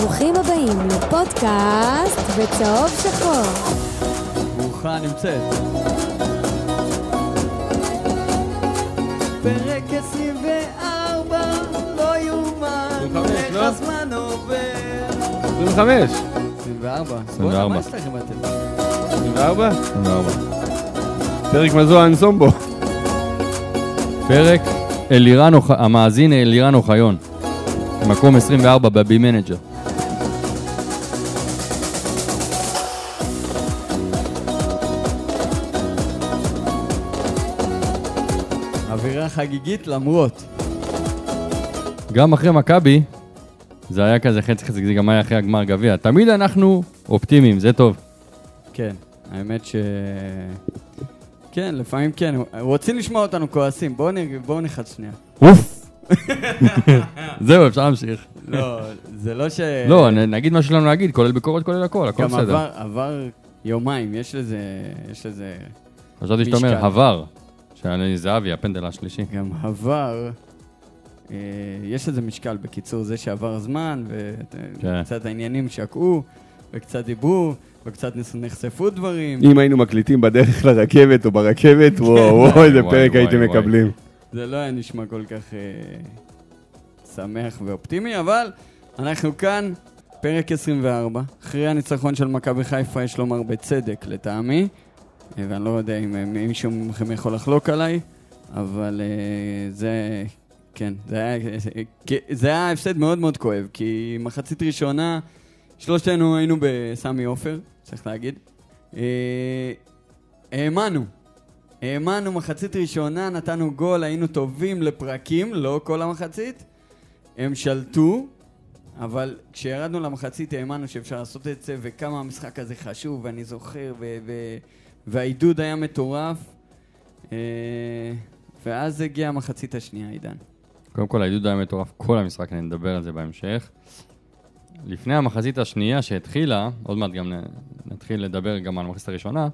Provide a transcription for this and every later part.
ברוכים הבאים לפודקאסט בצהוב שחור. ברוכה נמצאת. פרק 24, לא יאומן, 25, איך לא? הזמן עובר. 25. 24. 24. בוא'נה, מה יש לכם אתם? 24? 24. פרק מזו אנסומבו. פרק אלירן, אוח- המאזין אלירן אוחיון. מקום 24 ב Be Manager. חגיגית למרות. גם אחרי מכבי, זה היה כזה חצי חצי, זה גם היה אחרי הגמר גביע. תמיד אנחנו אופטימיים, זה טוב. כן, האמת ש... כן, לפעמים כן. רוצים לשמוע אותנו כועסים. בואו נ- בואו נחת שנייה. אוף! זהו, אפשר להמשיך. לא, זה לא ש... לא, נגיד מה שיש לנו להגיד, כולל ביקורת, כולל הכל, הכל גם בסדר. עבר, עבר יומיים, יש לזה... יש לזה... חשבתי שאתה אומר. עבר, שהיה זהבי, הפנדל השלישי. גם עבר, אה, יש לזה משקל, בקיצור, זה שעבר זמן, כן. וקצת העניינים שקעו, וקצת דיברו, וקצת נחשפו דברים. אם היינו מקליטים בדרך לרכבת או ברכבת, וואו, וואו, איזה וואי, פרק וואי, הייתם וואי. מקבלים. זה לא היה נשמע כל כך אה, שמח ואופטימי, אבל אנחנו כאן, פרק 24, אחרי הניצחון של מכבי חיפה, יש לומר בצדק לטעמי, ואני לא יודע אם אה, מישהו מכם יכול לחלוק עליי, אבל אה, זה, כן, זה היה, אה, זה היה הפסד מאוד מאוד כואב, כי מחצית ראשונה, שלושתנו היינו בסמי עופר, צריך להגיד. אה, האמנו, האמנו מחצית ראשונה, נתנו גול, היינו טובים לפרקים, לא כל המחצית. הם שלטו, אבל כשירדנו למחצית האמנו שאפשר לעשות את זה, וכמה המשחק הזה חשוב, ואני זוכר, ו- ו- והעידוד היה מטורף. אה, ואז הגיעה המחצית השנייה, עידן. קודם כל, העידוד היה מטורף כל המשחק, אני נדבר על זה בהמשך. לפני המחזית השנייה שהתחילה, עוד מעט גם נתחיל לדבר גם על המחזית הראשונה,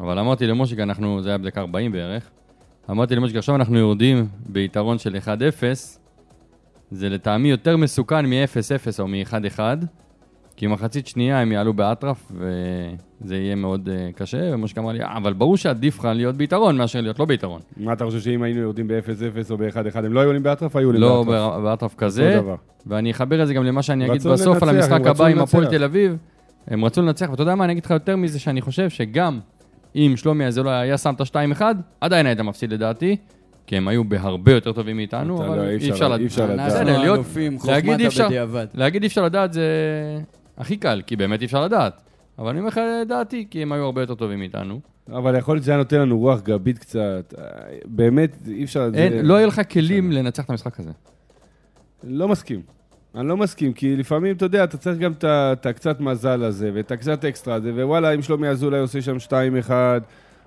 אבל אמרתי למושיק, אנחנו, זה היה בדקה 40 בערך, אמרתי למושיק, עכשיו אנחנו יורדים ביתרון של 1-0, זה לטעמי יותר מסוכן מ-0-0 או מ-1-1, כי מחצית שנייה הם יעלו באטרף, וזה יהיה מאוד uh, קשה, ומושיק אמר לי, "אה, אבל ברור שעדיף לך להיות ביתרון מאשר להיות לא ביתרון. מה אתה חושב שאם היינו יורדים ב-0-0 או ב-1-1, הם לא היו עולים באטרף? היו עולים לא באטרף. ב- באטרף כזה. ואני אחבר את זה גם למה שאני אגיד בסוף על לנצח, המשחק הם רצו הבא עם. הפועל תל אביב. הם רצו לנצח, ואתה יודע מה, אני אגיד לך יותר מזה, שאני חושב שגם אם שלומי הזה לא היה שם את ה-2-1, עדיין היית מפסיד לדעתי, כי הם היו בהרבה יותר טובים מאיתנו, אבל לא, אי אפשר- אי לדעת. אפשר לדעת. אי חוכמת אפשר. הבדיעבד. להגיד אי אפשר לדעת זה הכי קל, כי באמת אי אפשר לדעת. אבל אני אומר לך לדעתי, כי הם היו הרבה יותר טובים מאיתנו. אבל יכול להיות שזה היה נותן לנו רוח גבית קצת. באמת, אי אפשר... זה- אין, לא יהיה לך כלים לנצח את המשחק הזה. לא מסכים. אני לא מסכים, כי לפעמים, אתה יודע, אתה צריך גם את הקצת מזל הזה, ואת הקצת אקסטרה הזה, ווואלה, אם שלומי אזולאי עושה שם 2-1,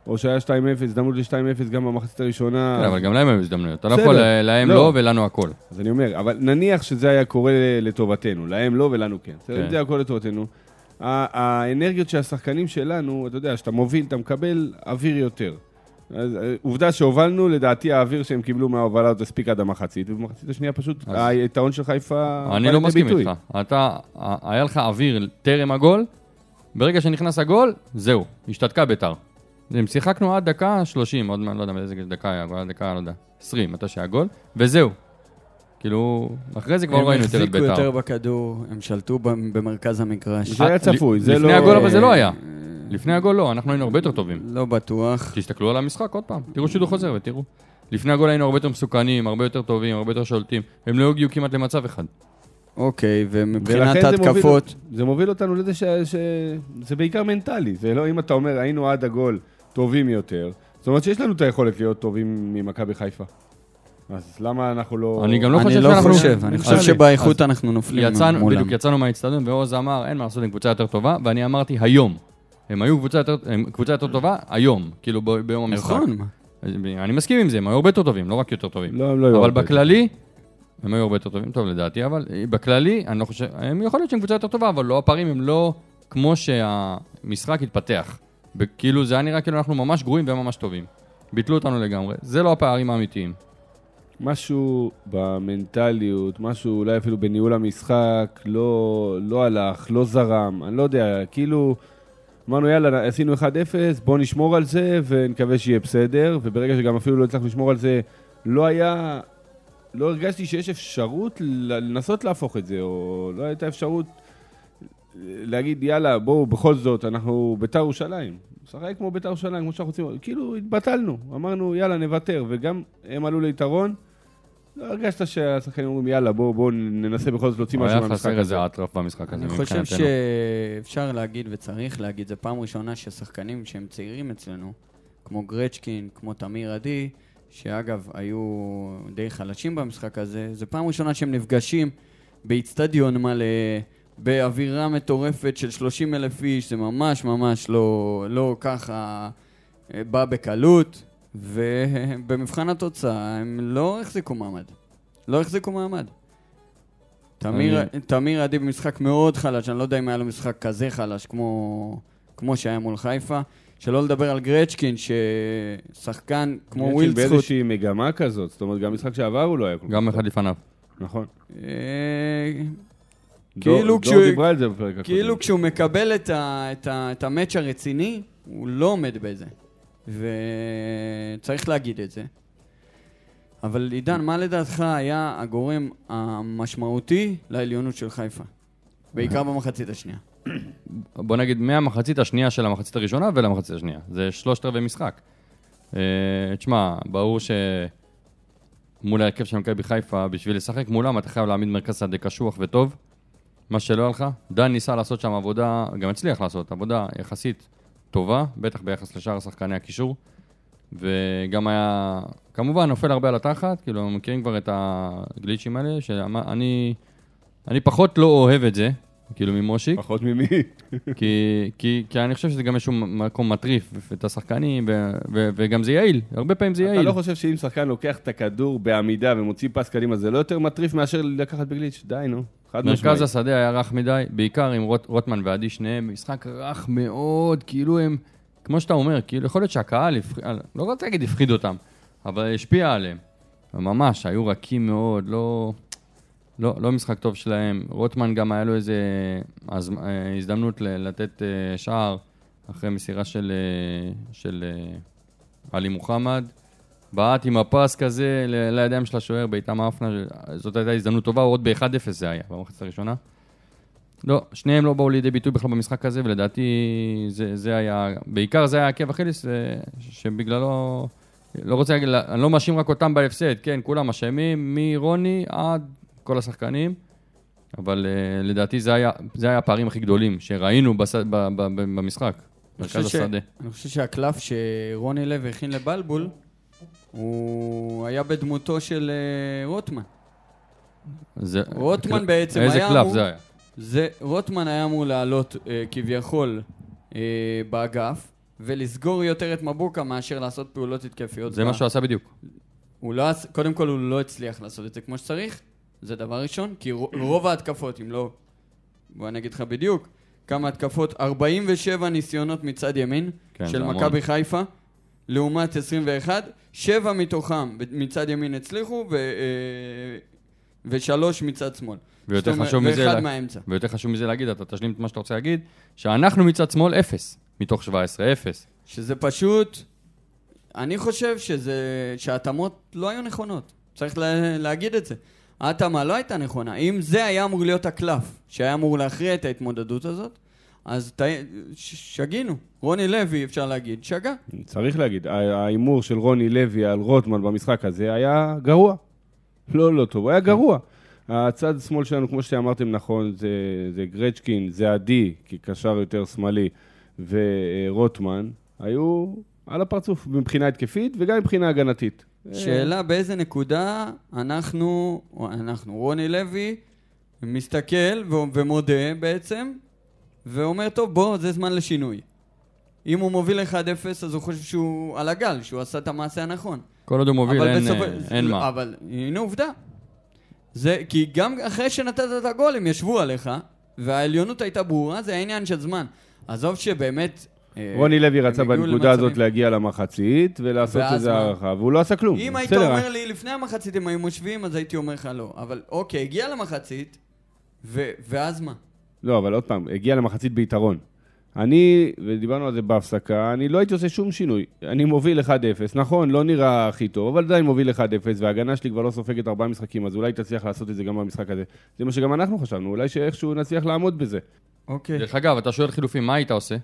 או שהיה 2-0, הזדמנות ל-2-0 גם במחצית הראשונה. כן, אבל גם להם היו הזדמנויות. אתה לא. יכול, להם לא. לא ולנו הכל. אז אני אומר, אבל נניח שזה היה קורה לטובתנו, להם לא ולנו כן. בסדר, כן. אם זה היה קורה לטובתנו, האנרגיות של השחקנים שלנו, אתה יודע, שאתה מוביל, אתה מקבל אוויר יותר. אז אה, עובדה שהובלנו, לדעתי האוויר שהם קיבלו מההובלה הזאת הספיק עד המחצית, ובמחצית השנייה פשוט היתרון של חיפה אני לא מסכים. איתך. אתה, היה לך אוויר טרם הגול, ברגע שנכנס הגול, זהו, השתתקה ביתר. הם שיחקנו עד דקה 30, עוד מעט, לא יודע באיזה דקה היה הגול, עד דקה, לא יודע, 20, מתי שהיה גול, וזהו. כאילו, אחרי זה כבר לא ראינו יותר את הם החזיקו ביתר. יותר בכדור, הם שלטו במרכז המגרש. זה היה צפוי, זה לפני לא... הגול אבל זה לא היה. אה, לפני הגול לא, אנחנו היינו הרבה יותר טובים. לא בטוח. תסתכלו על המשחק עוד פעם, תראו שידור חוזר ותראו. לפני הגול היינו הרבה יותר מסוכנים, הרבה יותר טובים, הרבה יותר שולטים. הם לא הגיעו כמעט למצב אחד. אוקיי, ומבחינת ולכן זה מוביל- ההתקפות, זה מוביל אותנו לזה שזה בעיקר מנטלי. זה לא אם אתה אומר, היינו עד הגול טובים יותר, זאת אומרת שיש לנו את היכולת להיות טובים ממכבי חיפה. אז למה אנחנו לא... אני גם לא אני חושב לא שאנחנו... חושב, אני אז- חושב אז שבאיכות אנחנו נופלים יצאנו, מולם. בדיוק יצאנו מהאצטדיון, ועוז אמר, אין מה לעשות עם קבוצה יותר טובה, ואני אמרתי היום. הם היו קבוצה יותר, הם קבוצה יותר טובה היום, כאילו ב- ביום המשחק. נכון. אני מסכים עם זה, הם היו הרבה יותר טובים, לא רק יותר טובים. לא, הם לא היו אבל. בכללי, הם היו הרבה יותר טובים, טוב לדעתי, אבל בכללי, אני לא חושב, הם יכול להיות שהם קבוצה יותר טובה, אבל לא הפערים הם לא כמו שהמשחק התפתח. כאילו זה היה נראה כאילו אנחנו ממש גרועים והם ממש טובים. ביטלו אותנו לגמרי, זה לא הפערים האמיתיים. משהו במנטליות, משהו אולי אפילו בניהול המשחק, לא, לא הלך, לא זרם, אני לא יודע, כאילו... אמרנו, יאללה, עשינו 1-0, בואו נשמור על זה ונקווה שיהיה בסדר, וברגע שגם אפילו לא הצלחנו לשמור על זה, לא היה... לא הרגשתי שיש אפשרות לנסות להפוך את זה, או לא הייתה אפשרות להגיד, יאללה, בואו, בכל זאת, אנחנו ביתר ירושלים. משחק כמו ביתר ירושלים, כמו שאנחנו רוצים, כאילו, התבטלנו. אמרנו, יאללה, נוותר, וגם הם עלו ליתרון. לא הרגשת שהשחקנים אומרים, יאללה, בואו בוא ננסה בכל זאת להוציא משהו היה מהמשחק חסר הזה. איזה אטרף במשחק הזה אני חושב מבחינתנו. שאפשר להגיד וצריך להגיד, זו פעם ראשונה ששחקנים שהם צעירים אצלנו, כמו גרצ'קין, כמו תמיר עדי, שאגב, היו די חלשים במשחק הזה, זו פעם ראשונה שהם נפגשים באיצטדיון מלא, באווירה מטורפת של 30 אלף איש, זה ממש ממש לא, לא ככה אה, בא בקלות, ובמבחן התוצאה הם לא החזיקו מעמד. לא החזיקו מעמד. תמיר, תמיר עדי במשחק מאוד חלש, אני לא יודע אם היה לו משחק כזה חלש כמו, כמו שהיה מול חיפה. שלא לדבר על גרצ'קין, ששחקן כמו גרצ'קין ווילדסקוט, באיזושהי מגמה כזאת, זאת אומרת, גם משחק שעבר הוא לא היה כל כך. גם אחד לפניו. נכון. כאילו כשהוא-. כאילו כשהוא מקבל את, ה, את, ה, את המאץ' הרציני, הוא לא עומד בזה. וצריך להגיד את זה. אבל עידן, מה לדעתך היה הגורם המשמעותי לעליונות של חיפה? בעיקר במחצית השנייה. בוא נגיד מהמחצית השנייה של המחצית הראשונה ולמחצית השנייה. זה שלושת רבעי משחק. אה, תשמע, ברור שמול ההרכב של מכבי חיפה, בשביל לשחק מולם אתה חייב להעמיד מרכז שדה קשוח וטוב. מה שלא לך. דן ניסה לעשות שם עבודה, גם הצליח לעשות, עבודה יחסית טובה, בטח ביחס לשאר שחקני הקישור. וגם היה, כמובן, נופל הרבה על התחת, כאילו, מכירים כבר את הגליצ'ים האלה, שאני אני פחות לא אוהב את זה, כאילו ממושיק. פחות ממי. כי, כי, כי אני חושב שזה גם איזשהו מקום מטריף את השחקנים, ו, ו, וגם זה יעיל, הרבה פעמים זה אתה יעיל. לא חושב שאם שחקן לוקח את הכדור בעמידה ומוציא פס קדימה, זה לא יותר מטריף מאשר לקחת בגליץ'? די, נו. חד משמעית. מרכז השדה היה רך מדי, בעיקר עם רוט, רוטמן ועדי שניהם, משחק רך מאוד, כאילו הם, כמו שאתה אומר, כאילו יכול להיות שהקהל, הפח... לא רוצה להגיד הפחיד אותם, אבל השפיע עליהם. ממש, היו רכים מאוד, לא, לא, לא משחק טוב שלהם. רוטמן גם היה לו איזה הז... אה, הזדמנות ל- לתת אה, שער אחרי מסירה של, אה, של אה, עלי מוחמד. בעט עם הפס כזה ל- לידיים של השוער, בעיטה מאפנה, זאת הייתה הזדמנות טובה, עוד ב-1-0 זה היה, במחצית הראשונה. לא, שניהם לא באו לידי ביטוי בכלל במשחק הזה, ולדעתי זה, זה היה, בעיקר זה היה עקב אכיליס, אה, שבגללו, לא רוצה להגיד, אני לא מאשים רק אותם בהפסד, כן, כולם אשמים, מרוני עד כל השחקנים, אבל uh, לדעתי זה היה, זה היה הפערים הכי גדולים שראינו בס, ב, ב, ב, במשחק, מרכז השדה. אני חושב שהקלף שרוני לוי הכין לבלבול, הוא היה בדמותו של אה, רוטמן. זה, רוטמן בעצם איזה היה קלף אמור- זה היה? זה, רוטמן היה אמור לעלות אה, כביכול אה, באגף, ולסגור יותר את מבוקה מאשר לעשות פעולות התקפיות. זה ב- מה שהוא עשה בדיוק. הוא לא, עש- קודם כל הוא לא הצליח לעשות את זה כמו שצריך, זה דבר ראשון, כי רו- רוב ההתקפות, אם לא... בוא אני אגיד לך בדיוק, כמה התקפות, 47 ניסיונות מצד ימין כן, של. מכבי חיפה, לעומת 21, שבע מתוכם מצד ימין הצליחו, ו, אה, ושלוש מצד שמאל. ויותר אומרת, חשוב מזה, ואחד לה- מהאמצע. ויותר חשוב מזה להגיד, אתה תשלים את מה שאתה רוצה להגיד, שאנחנו מצד שמאל אפס, מתוך 17, אפס. שזה פשוט, אני חושב שזה, שההתאמות לא היו נכונות. צריך לה, להגיד את זה. ההתאמה לא הייתה נכונה. אם זה היה אמור להיות הקלף, שהיה אמור להכריע את ההתמודדות הזאת, אז ת, שגינו. רוני לוי, אפשר להגיד, שגה. צריך להגיד, ההימור של רוני לוי על רוטמן במשחק הזה היה גרוע. לא, לא טוב, היה גרוע. הצד שמאל שלנו, כמו שאמרתם נכון, זה, זה גרצ'קין, זה עדי, כי קשר יותר שמאלי, ורוטמן, היו על הפרצוף מבחינה התקפית וגם מבחינה הגנתית. שאלה באיזה נקודה אנחנו, אנחנו, רוני לוי, מסתכל ומודה בעצם, ואומר, טוב, בוא, זה זמן לשינוי. אם הוא מוביל 1-0, אז הוא חושב שהוא על הגל, שהוא עשה את המעשה הנכון. כל עוד הוא מוביל, אבל אין, בסופו- אה, אין מה. אבל הנה עובדה. זה, כי גם אחרי שנתת את הגול, הם ישבו עליך, והעליונות הייתה ברורה, זה העניין של זמן. עזוב שבאמת, אה, רוני לוי רצה בנקודה הזאת. להגיע למחצית ולעשות איזה? הערכה, והוא לא עשה כלום. אם היית אומר לי, לפני המחצית הם היו מושבים, אז הייתי אומר לך לא. אבל אוקיי, הגיע למחצית, ו- ואז מה? לא, אבל עוד פעם, הגיע למחצית ביתרון. אני, ודיברנו על זה בהפסקה, אני לא הייתי עושה שום שינוי. אני מוביל 1-0, נכון, לא נראה הכי טוב, אבל עדיין מוביל 1-0, וההגנה שלי כבר לא סופגת ארבעה משחקים, אז אולי תצליח לעשות את זה גם במשחק הזה. זה מה שגם אנחנו חשבנו, אולי שאיכשהו נצליח לעמוד בזה. אוקיי. דרך אגב, אתה שואל חילופים, מה היית עושה?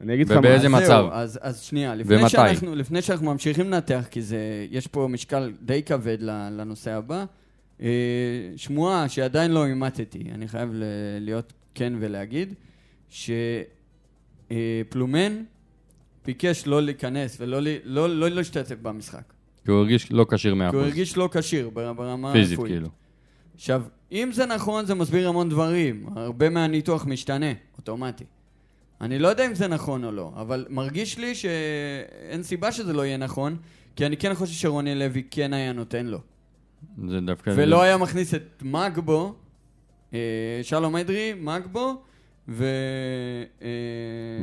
אני אגיד לך מה, ובאיזה מצב? זהו, אז, אז שנייה, לפני ומתי? שאנחנו, לפני שאנחנו ממשיכים לנתח, כי זה, יש פה משקל די כבד לנושא הבא, שמועה שעדיין לא אימתתי, אני חייב ל- להיות כן ולהגיד, שפלומן ביקש לא להיכנס ולא ל- לא, לא להשתתף במשחק. כי הוא הרגיש לא כשיר כי הוא 100%. הרגיש לא כשיר בר- ברמה פיזית, הרפואית. כאילו. עכשיו, אם זה נכון, זה מסביר המון דברים. הרבה מהניתוח משתנה, אוטומטי. אני לא יודע אם זה נכון או לא, אבל מרגיש לי שאין סיבה שזה לא יהיה נכון, כי אני כן חושב שרוני לוי כן היה נותן לו. זה דווקא... ולא היה מכניס את מגבו, אה, שלום אדרי, מגבו, ו... אה,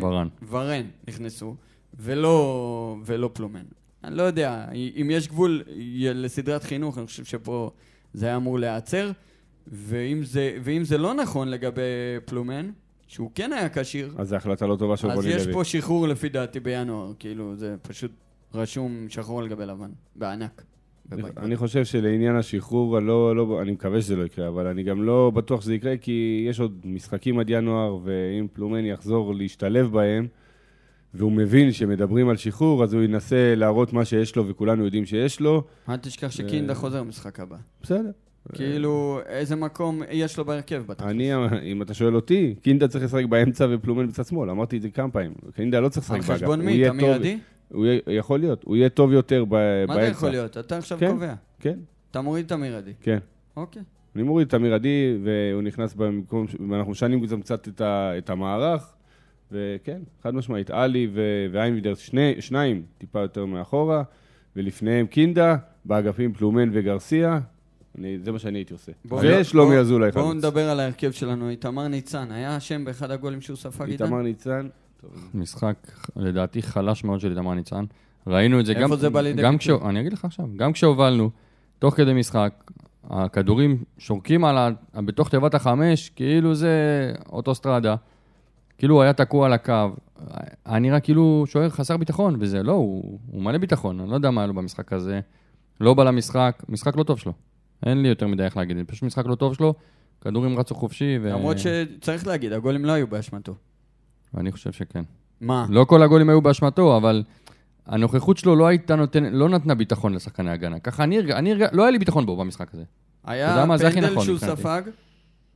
ורן. ורן נכנסו, ולא, ולא פלומן. אני לא יודע, אם יש גבול לסדרת חינוך, אני חושב שפה זה היה אמור להיעצר, ואם זה, ואם זה לא נכון לגבי פלומן, שהוא כן היה כשיר, אז זו החלטה לא טובה של אז רוני יש לוי. פה שחרור לפי דעתי בינואר, כאילו זה פשוט רשום שחור על גבי לבן, בענק. אני- חושב שלעניין השחרור, לא, לא, אני מקווה שזה לא יקרה, אבל אני גם לא בטוח שזה יקרה, כי יש עוד משחקים עד ינואר, ואם פלומן יחזור להשתלב בהם, והוא מבין שמדברים על שחרור, אז הוא ינסה להראות מה שיש לו, וכולנו יודעים שיש לו. אל תשכח שקינדה חוזר במשחק הבא. בסדר. כאילו, איזה מקום יש לו בהרכב בתחום. אני, אם אתה שואל אותי, קינדה צריך לשחק באמצע ופלומן בצד שמאל, אמרתי את זה כמה פעמים. קינדה לא צריך על לשחק באגף. חשבון הוא מי? תמיר עדי? הוא יהיה- יכול להיות, הוא יהיה טוב יותר ב- באמצע. מה זה יכול להיות? אתה עכשיו כן. קובע. כן, אתה מוריד את תמיר עדי. כן. אוקיי. אני מוריד את אמיר עדי, והוא נכנס במקום, ואנחנו משנים גם קצת את, ה, את המערך, וכן, חד משמעית, עלי ואיינבידר, שני, שניים טיפה יותר מאחורה, ולפניהם קינדה, באגפים פלומן וגרסיה, אני, זה מה שאני הייתי עושה. ושלומי אזולאי בואו. נדבר על ההרכב שלנו. איתמר ניצן, היה אשם באחד הגולים שהוא ספג איתן? איתמר ניצן, משחק, לדעתי, חלש מאוד של איתמר ניצן. ראינו את זה איפה גם... זה בא לידי גם ביטוי? אני אגיד לך עכשיו. גם כשהובלנו, תוך כדי משחק, הכדורים שורקים על ה... בתוך תיבת החמש, כאילו זה אוטוסטרדה. כאילו הוא היה תקוע על הקו. היה נראה כאילו שוער חסר ביטחון, וזה לא, הוא, הוא מלא ביטחון, אני לא יודע מה היה לו במשחק הזה. לא בא למשחק, משחק לא טוב שלו. אין לי יותר מדי איך להגיד, פשוט משחק לא טוב שלו, כדורים רצו חופשי, ו... למרות שצריך להגיד, הגולים לא היו באשמתו. ואני חושב שכן. מה? לא כל הגולים היו באשמתו, אבל הנוכחות שלו לא הייתה נותן, לא נתנה ביטחון לשחקני ההגנה. ככה אני הרגע, אני הרגע, לא היה לי ביטחון בו במשחק הזה. היה פנדל נכון שהוא. ספג,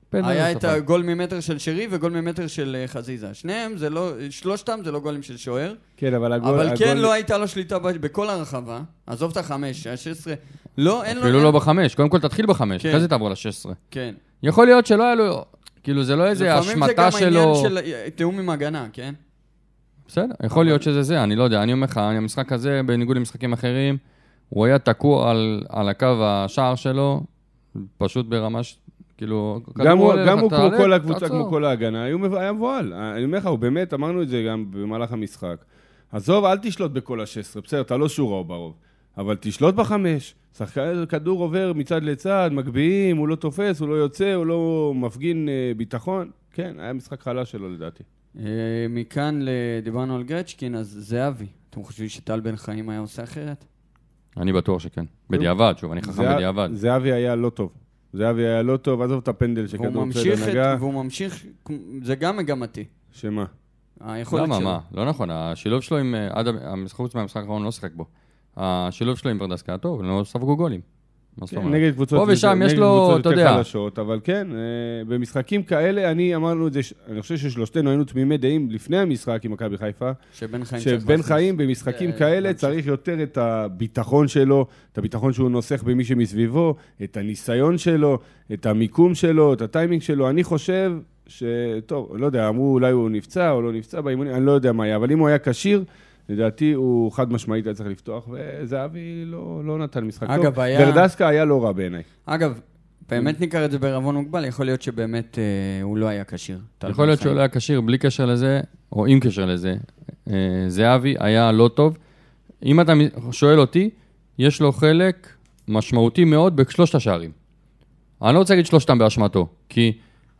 פנדל היה את ספג. הגול ממטר של שרי וגול ממטר של אה, חזיזה. שניהם זה לא, שלושתם זה לא גולים של שוער, כן, אבל הגול... אבל כן הגול- לא הייתה לו שליטה ב- בכל הרחבה. עזוב את החמש, השש עשרה. לא, אין לו... אפילו לא בחמש, קודם כל תתחיל בחמש, כן. אחרי זה תעבור לשש עשרה. כן. יכול להיות שלא היה לו, כאילו זה לא איזה לפעמים זה גם השמטה העניין שלו. של אה, תיאום עם הגנה, כן? בסדר, יכול להיות שזה זה, אני לא יודע, אני אומר לך, המשחק הזה, בניגוד למשחקים אחרים, הוא היה תקוע על, על הקו השער שלו, פשוט ברמה ש... כאילו... גם הוא, גם הוא כמו תעלה, כל הקבוצה, תעצור. כמו כל ההגנה, היה מבוהל. אני אומר לך, הוא באמת, אמרנו את זה גם במהלך המשחק. עזוב, אל תשלוט בכל ה-16, בסדר, אתה לא שורה או ברוב, אבל תשלוט בחמש. שחקן, כדור עובר מצד לצד, מגביהים, הוא לא תופס, הוא לא יוצא, הוא לא מפגין אה, ביטחון. כן, היה משחק חלש שלו לדעתי. אה, מכאן דיברנו על גרצ'קין, אז זהבי. אתם חושבים שטל בן חיים היה עושה אחרת? אני בטוח שכן. בדיעבד, שוב, אני חכם בדיעבד. זהבי היה לא טוב. זהבי היה לא טוב, עזוב את הפנדל שכדור בסדר נגע. והוא ממשיך, זה גם מגמתי. שמה? היכולת למה, שלו. מה? לא נכון, השילוב שלו עם... אה, עד חוץ מהמשחק האחרון לא שיחק בו. השילוב שלו עם ברדסקה טוב, הם לא ספגו גולים. כן? נגד קבוצות, פה ושם יש לו, אתה יותר יודע. חלשות, אבל כן, אה, במשחקים כאלה, אני אמרנו את זה, אני חושב ששלושתנו היינו תמימי דעים לפני המשחק עם מכבי חיפה, שבן חיים צריך שבן. חיים במשחקים אה, כאלה. צריך יותר את הביטחון שלו, את הביטחון שהוא נוסך במי שמסביבו, את הניסיון שלו, את המיקום שלו, את הטיימינג שלו. אני חושב ש... טוב, לא יודע, אמרו אולי הוא נפצע או לא נפצע באימונים, אני לא יודע מה היה, אבל אם הוא היה כשיר, לדעתי הוא חד משמעית היה צריך לפתוח, וזהבי לא, לא נתן משחק טוב. אגב, היה- ורדסקה היה לא רע בעיניי. אגב, באמת ניקח את זה בערבון מוגבל, יכול להיות שבאמת אה, הוא לא היה כשיר. יכול להיות שהוא. לא היה כשיר בלי קשר לזה, או עם קשר לזה. אה, זהבי היה לא טוב. אם אתה שואל אותי, יש לו חלק משמעותי מאוד בשלושת השערים. אני לא רוצה להגיד שלושתם באשמתו, כי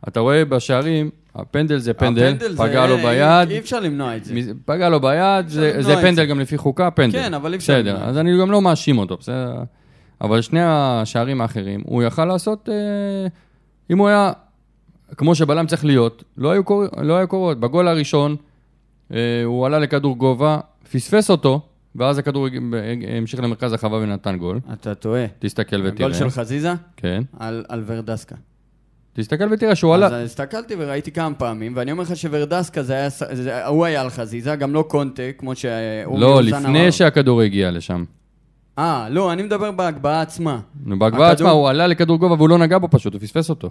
אתה רואה בשערים, הפנדל זה פנדל, הפנדל פגע זה- לו ביד, אי אפשר למנוע את זה. פגע לו ביד, זה, זה פנדל זה. גם לפי חוקה, פנדל. כן, אבל אי אפשר בסדר, למנוע את אז אני גם לא מאשים אותו, בסדר? אבל שני השערים האחרים, הוא יכל לעשות, אה, אם הוא היה, כמו שבלם צריך להיות, לא היו, קור... לא היו קורות. בגול הראשון, אה, הוא עלה לכדור גובה, פספס אותו, ואז הכדור המשיך למרכז החווה ונתן גול. אתה טועה. תסתכל ותראה. הגול של חזיזה כן. על על ורדסקה. תסתכל ותראה שהוא עלה... אז הסתכלתי וראיתי כמה פעמים, ואני אומר לך שוורדסקה זה היה, זה- הוא היה על חזיזה, גם לא קונטה, כמו שהוא... לא, לפני שהכדור הגיע לשם. אה, לא, אני מדבר בהגבהה עצמה. נו, בהגבהה הכדור- עצמה הוא עלה לכדור גובה והוא לא נגע בו פשוט, הוא פספס אותו.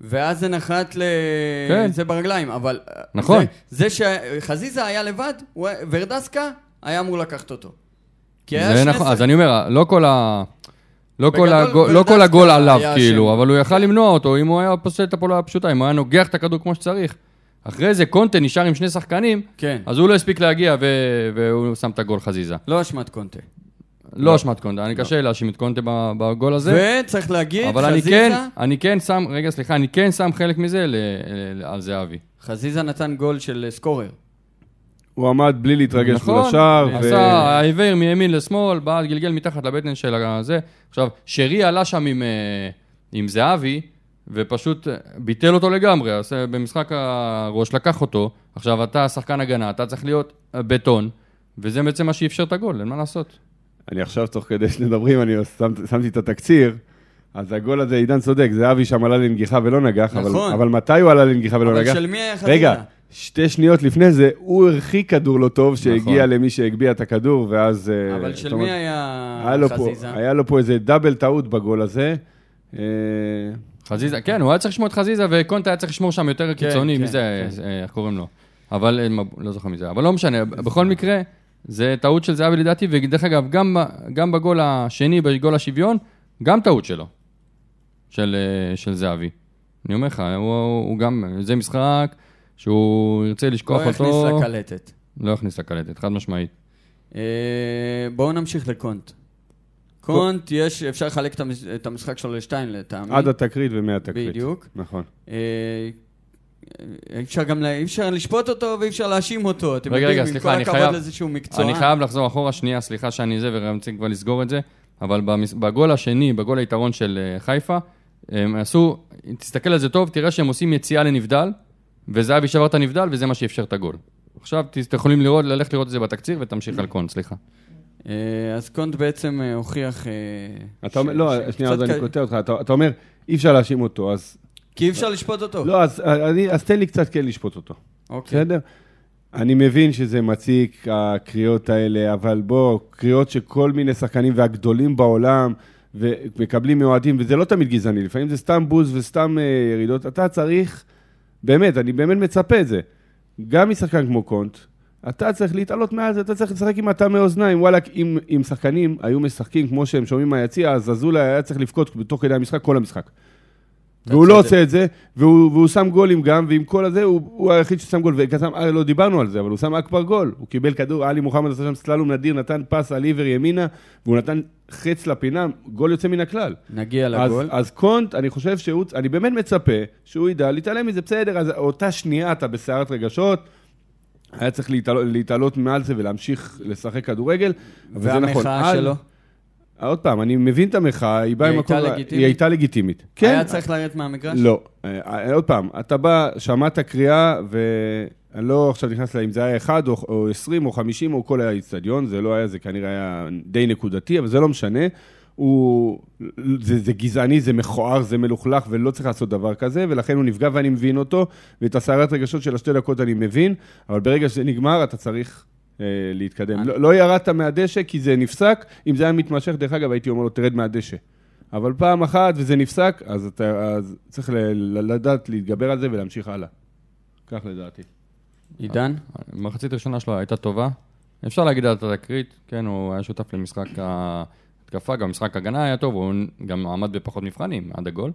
ואז זה נחת ל... כן. זה ברגליים, אבל... נכון. זה, זה שחזיזה היה לבד, הוא... ורדסקה היה אמור לקחת אותו. כי היה זה שני נכון, אז אני אומר, לא כל ה... לא כל, בגדול, הגול, לא כל הגול עליו, כאילו, אשם. אבל הוא יכל למנוע אותו אם הוא היה פוסל את הפעולה הפשוטה, אם הוא היה נוגח את הכדור כמו שצריך. אחרי זה קונטה נשאר עם שני שחקנים, כן, אז הוא לא הספיק להגיע ו... והוא שם את הגול חזיזה. לא אשמת קונטה. לא אשמת קונטה, אני קשה להאשים את קונטה בגול הזה, וצריך להגיד, אבל אני חזיזה... כן, אני כן שם, רגע סליחה, אני כן שם חלק מזה ל- על זהבי. חזיזה נתן גול של סקורר. הוא עמד בלי להתרגש מול נכון, השער. ו- עשה העיוור מימין לשמאל, בעט גלגל מתחת לבטן של הזה. עכשיו, שרי עלה שם עם, אה, עם זהבי, ופשוט אה, ביטל אותו לגמרי, אז אה, במשחק הראש לקח אותו. עכשיו, אתה שחקן הגנה, אתה צריך להיות בטון, וזה בעצם מה שאפשר את הגול, אין מה לעשות. אני עכשיו, תוך כדי שמדברים, אני שם, שמתי את התקציר. אז הגול הזה, עידן צודק, זהבי שם עלה לנגיחה ולא נגח, אבל, נכון. אבל מתי הוא עלה לנגיחה ולא אבל נגח? של מי היה חזיזה? רגע, שתי שניות לפני זה, הוא הרחיק כדור לא טוב, שהגיע נכון. למי שהגביה את הכדור, ואז... אה, אבל של אומרת, מי היה היה לו, פה, חזיזה? היה לו פה איזה דאבל טעות בגול הזה. אה, חזיזה, כן, הוא היה צריך לשמור את חזיזה, וקונטה היה צריך לשמור שם יותר קיצוני, כן, מי זה, כן. אה, איך קוראים לו? אבל, לא זוכר מי זה, אבל לא משנה, בכל מקרה, זה טעות של זהבי לדעתי, ודרך אגב, גם, גם בגול השני, בגול השוויון, גם טעות שלו, של, של זהבי. אני אומר לך, הוא, הוא גם, זה משחק שהוא ירצה לשכוח לא אותו, יכניס לקלטת. לא יכניס לקלטת, חד משמעית. אה, בואו נמשיך לקונט. קונט, יש, אפשר לחלק את המש- את המשחק שלו לשתיים לטעמי. עד התקרית ומהתקרית. בדיוק. נכון. אה, אי אפשר גם, אי אפשר לשפוט אותו ואי אפשר להאשים אותו. אתם רגע, רגע, סליחה, אני חייב- מקצוען. אני חייב לחזור אחורה שנייה, סליחה שאני זה, ורציתי כבר לסגור את זה, אבל במס- בגול השני, בגול היתרון של אה, חיפה, הם עשו, תסתכל על זה טוב, תראה שהם עושים יציאה לנבדל, וזהבי שבר את הנבדל, וזה מה שאפשר את הגול. עכשיו אתם יכולים לראות, ללכת לראות את זה בתקציר, ותמשיך על קונט, סליחה. אה, אז קונט בעצם אה, הוכיח... אה, אתה אומר, לא, שנייה, אז אני קוטע אותך. אתה אומר, אי אפשר להאשים אותו, אז... כי אי אפשר לשפוט אותו. לא, אז תן לי קצת כן לשפוט אותו. אוקיי. בסדר? אני מבין שזה מציק, הקריאות האלה, אבל בוא, קריאות שכל מיני שחקנים והגדולים בעולם ומקבלים מאוהדים, וזה לא תמיד גזעני, לפעמים זה סתם בוז וסתם ירידות. אתה צריך, באמת, אני באמת מצפה את זה. גם משחקן כמו קונט, אתה צריך להתעלות מעל זה, אתה צריך לשחק עם הטעמי אוזניים. וואלה, אם, אם שחקנים היו משחקים כמו שהם שומעים מהיציע, אז אזולאי היה צריך לבכות בתוך כדי המשחק כל המשחק. והוא לא. עושה את זה, והוא, והוא שם גולים גם, ועם כל הזה, הוא, הוא היחיד ששם גול, וכסם, אה, לא דיברנו על זה, אבל הוא שם אכבר גול. הוא קיבל כדור, עלי מוחמד עשה שם סללום נדיר, נתן פס על עיוור ימינה, והוא נתן חץ לפינה, גול יוצא מן הכלל. נגיע אז, לגול. אז קונט, אני חושב שהוא, אני באמת מצפה שהוא ידע להתעלם מזה, בסדר, אז אותה שנייה אתה בסערת רגשות, היה צריך להתעלות, להתעלות מעל זה ולהמשיך לשחק כדורגל. וזה נכון. והמחאה שלו? עוד פעם, אני מבין את המחאה, היא באה היא ממקום... הייתה לגיטימית? היא הייתה לגיטימית. כן. היה צריך לרדת מהמגרש? לא. אה, עוד פעם, אתה בא, שמעת קריאה, ואני לא עכשיו נכנס לה אם זה היה אחד או, או 20 או 50 או כל האיצטדיון, זה לא היה, זה כנראה היה די נקודתי, אבל זה לא משנה. הוא, זה, זה גזעני, זה מכוער, זה מלוכלך, ולא צריך לעשות דבר כזה, ולכן הוא נפגע ואני מבין אותו, ואת הסערת רגשות של השתי דקות אני מבין, אבל ברגע שזה נגמר, אתה צריך אה, להתקדם. לא, לא ירדת מהדשא כי זה נפסק, אם זה היה מתמשך, דרך אגב, הייתי אומר לו, תרד מהדשא. אבל פעם אחת וזה נפסק, אז אתה אז צריך ל, ל, לדעת להתגבר על זה ולהמשיך הלאה. כך לדעתי. עידן? המחצית הראשונה שלו הייתה טובה. אפשר להגיד על התקרית, כן, הוא היה שותף למשחק ההתקפה, גם משחק הגנה היה טוב, הוא גם עמד בפחות מבחנים עד הגול.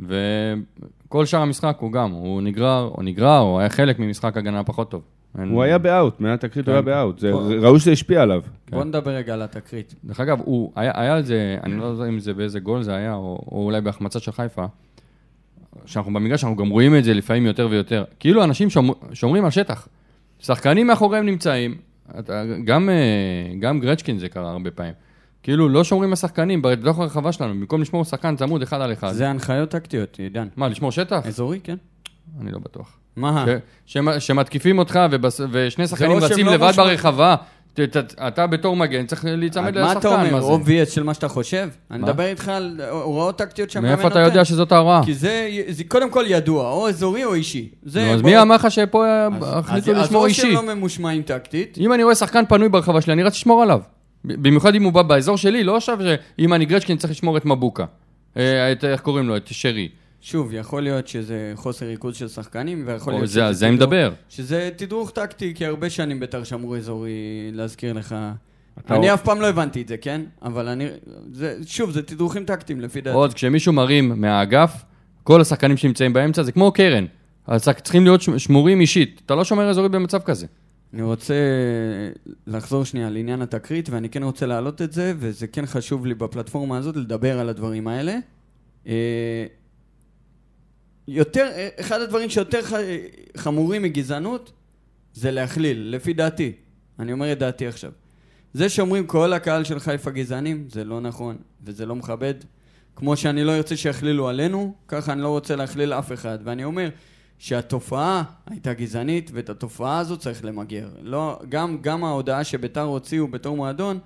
וכל שאר המשחק הוא גם, הוא נגרר, או נגרר, או היה חלק ממשחק הגנה פחות טוב. הוא היה באאוט, מהתקרית הוא כן. היה באאוט. בוא. זה- ראו שזה השפיע עליו. בוא נדבר רגע על התקרית. דרך אגב, הוא, היה, על זה, אני לא יודע אם זה באיזה גול זה היה, או, או אולי בהחמצה של חיפה, שאנחנו במגרש, אנחנו גם רואים את זה לפעמים יותר ויותר. כאילו אנשים שומר, שומרים על שטח. שחקנים מאחוריהם נמצאים, גם, אה, גם גרצ'קין זה קרה הרבה פעמים. כאילו לא שומרים על שחקנים בתוך הרחבה שלנו, במקום לשמור שחקן צמוד אחד על אחד. זה הנחיות טקטיות, עידן. מה, לשמור שטח? אזורי, כן. אני לא בטוח. מה? ש- שמ- שמתקיפים אותך ובס- ושני שחקנים שהם רצים לא לבד. ברחבה, ת- ת- אתה בתור מגן צריך להיצמד מה אתה לשחקן, אומר? obvious של מה שאתה חושב? אני? מדבר איתך על הוראות טקטיות שהמאמן מאיפה אתה יודע שזאת ההוראה? כי זה, זה קודם כל ידוע, או אזורי או אישי. זה, אז מי אמר לך שפה אה, אז- החליטו אז- לשמור אז אישי? או שהם לא ממושמעים טקטית, אם אני רואה שחקן פנוי ברחבה שלי, אני רץ לשמור עליו. במיוחד אם הוא בא באזור שלי, לא עכשיו שאם אני גרצ'קין צריך לשמור את מבוקה. אה, את, איך קוראים לו? את שרי. שוב, יכול להיות שזה חוסר ריכוז של שחקנים, ויכול או, להיות זה- על זה אני מדבר. שזה תדרוך טקטי, כי הרבה שנים בית"ר שמרו אזורי, להזכיר לך. אני אף פעם לא הבנתי את זה, כן? אבל אני... זה, שוב, זה תדרוכים טקטיים, לפי דעתי. עוד, כשמישהו מרים מהאגף, כל השחקנים שנמצאים באמצע זה כמו קרן. אז צריכים להיות שמורים אישית. אתה לא שומר אזורי במצב כזה. אני רוצה לחזור שנייה לעניין התקרית, ואני כן רוצה להעלות את זה, וזה כן חשוב לי בפלטפורמה הזאת לדבר על הדברים האלה. יותר, אחד הדברים שיותר ח- חמורים מגזענות זה להכליל, לפי דעתי. אני אומר את דעתי עכשיו. זה שאומרים כל הקהל של חיפה גזענים, זה לא נכון, וזה לא מכבד. כמו שאני לא ארצה שיכלילו עלינו, ככה אני לא רוצה להכליל אף אחד. ואני אומר שהתופעה הייתה גזענית, ואת התופעה הזאת צריך למגר. לא, גם, גם ההודעה שביתר הוציאו בתור מועדון,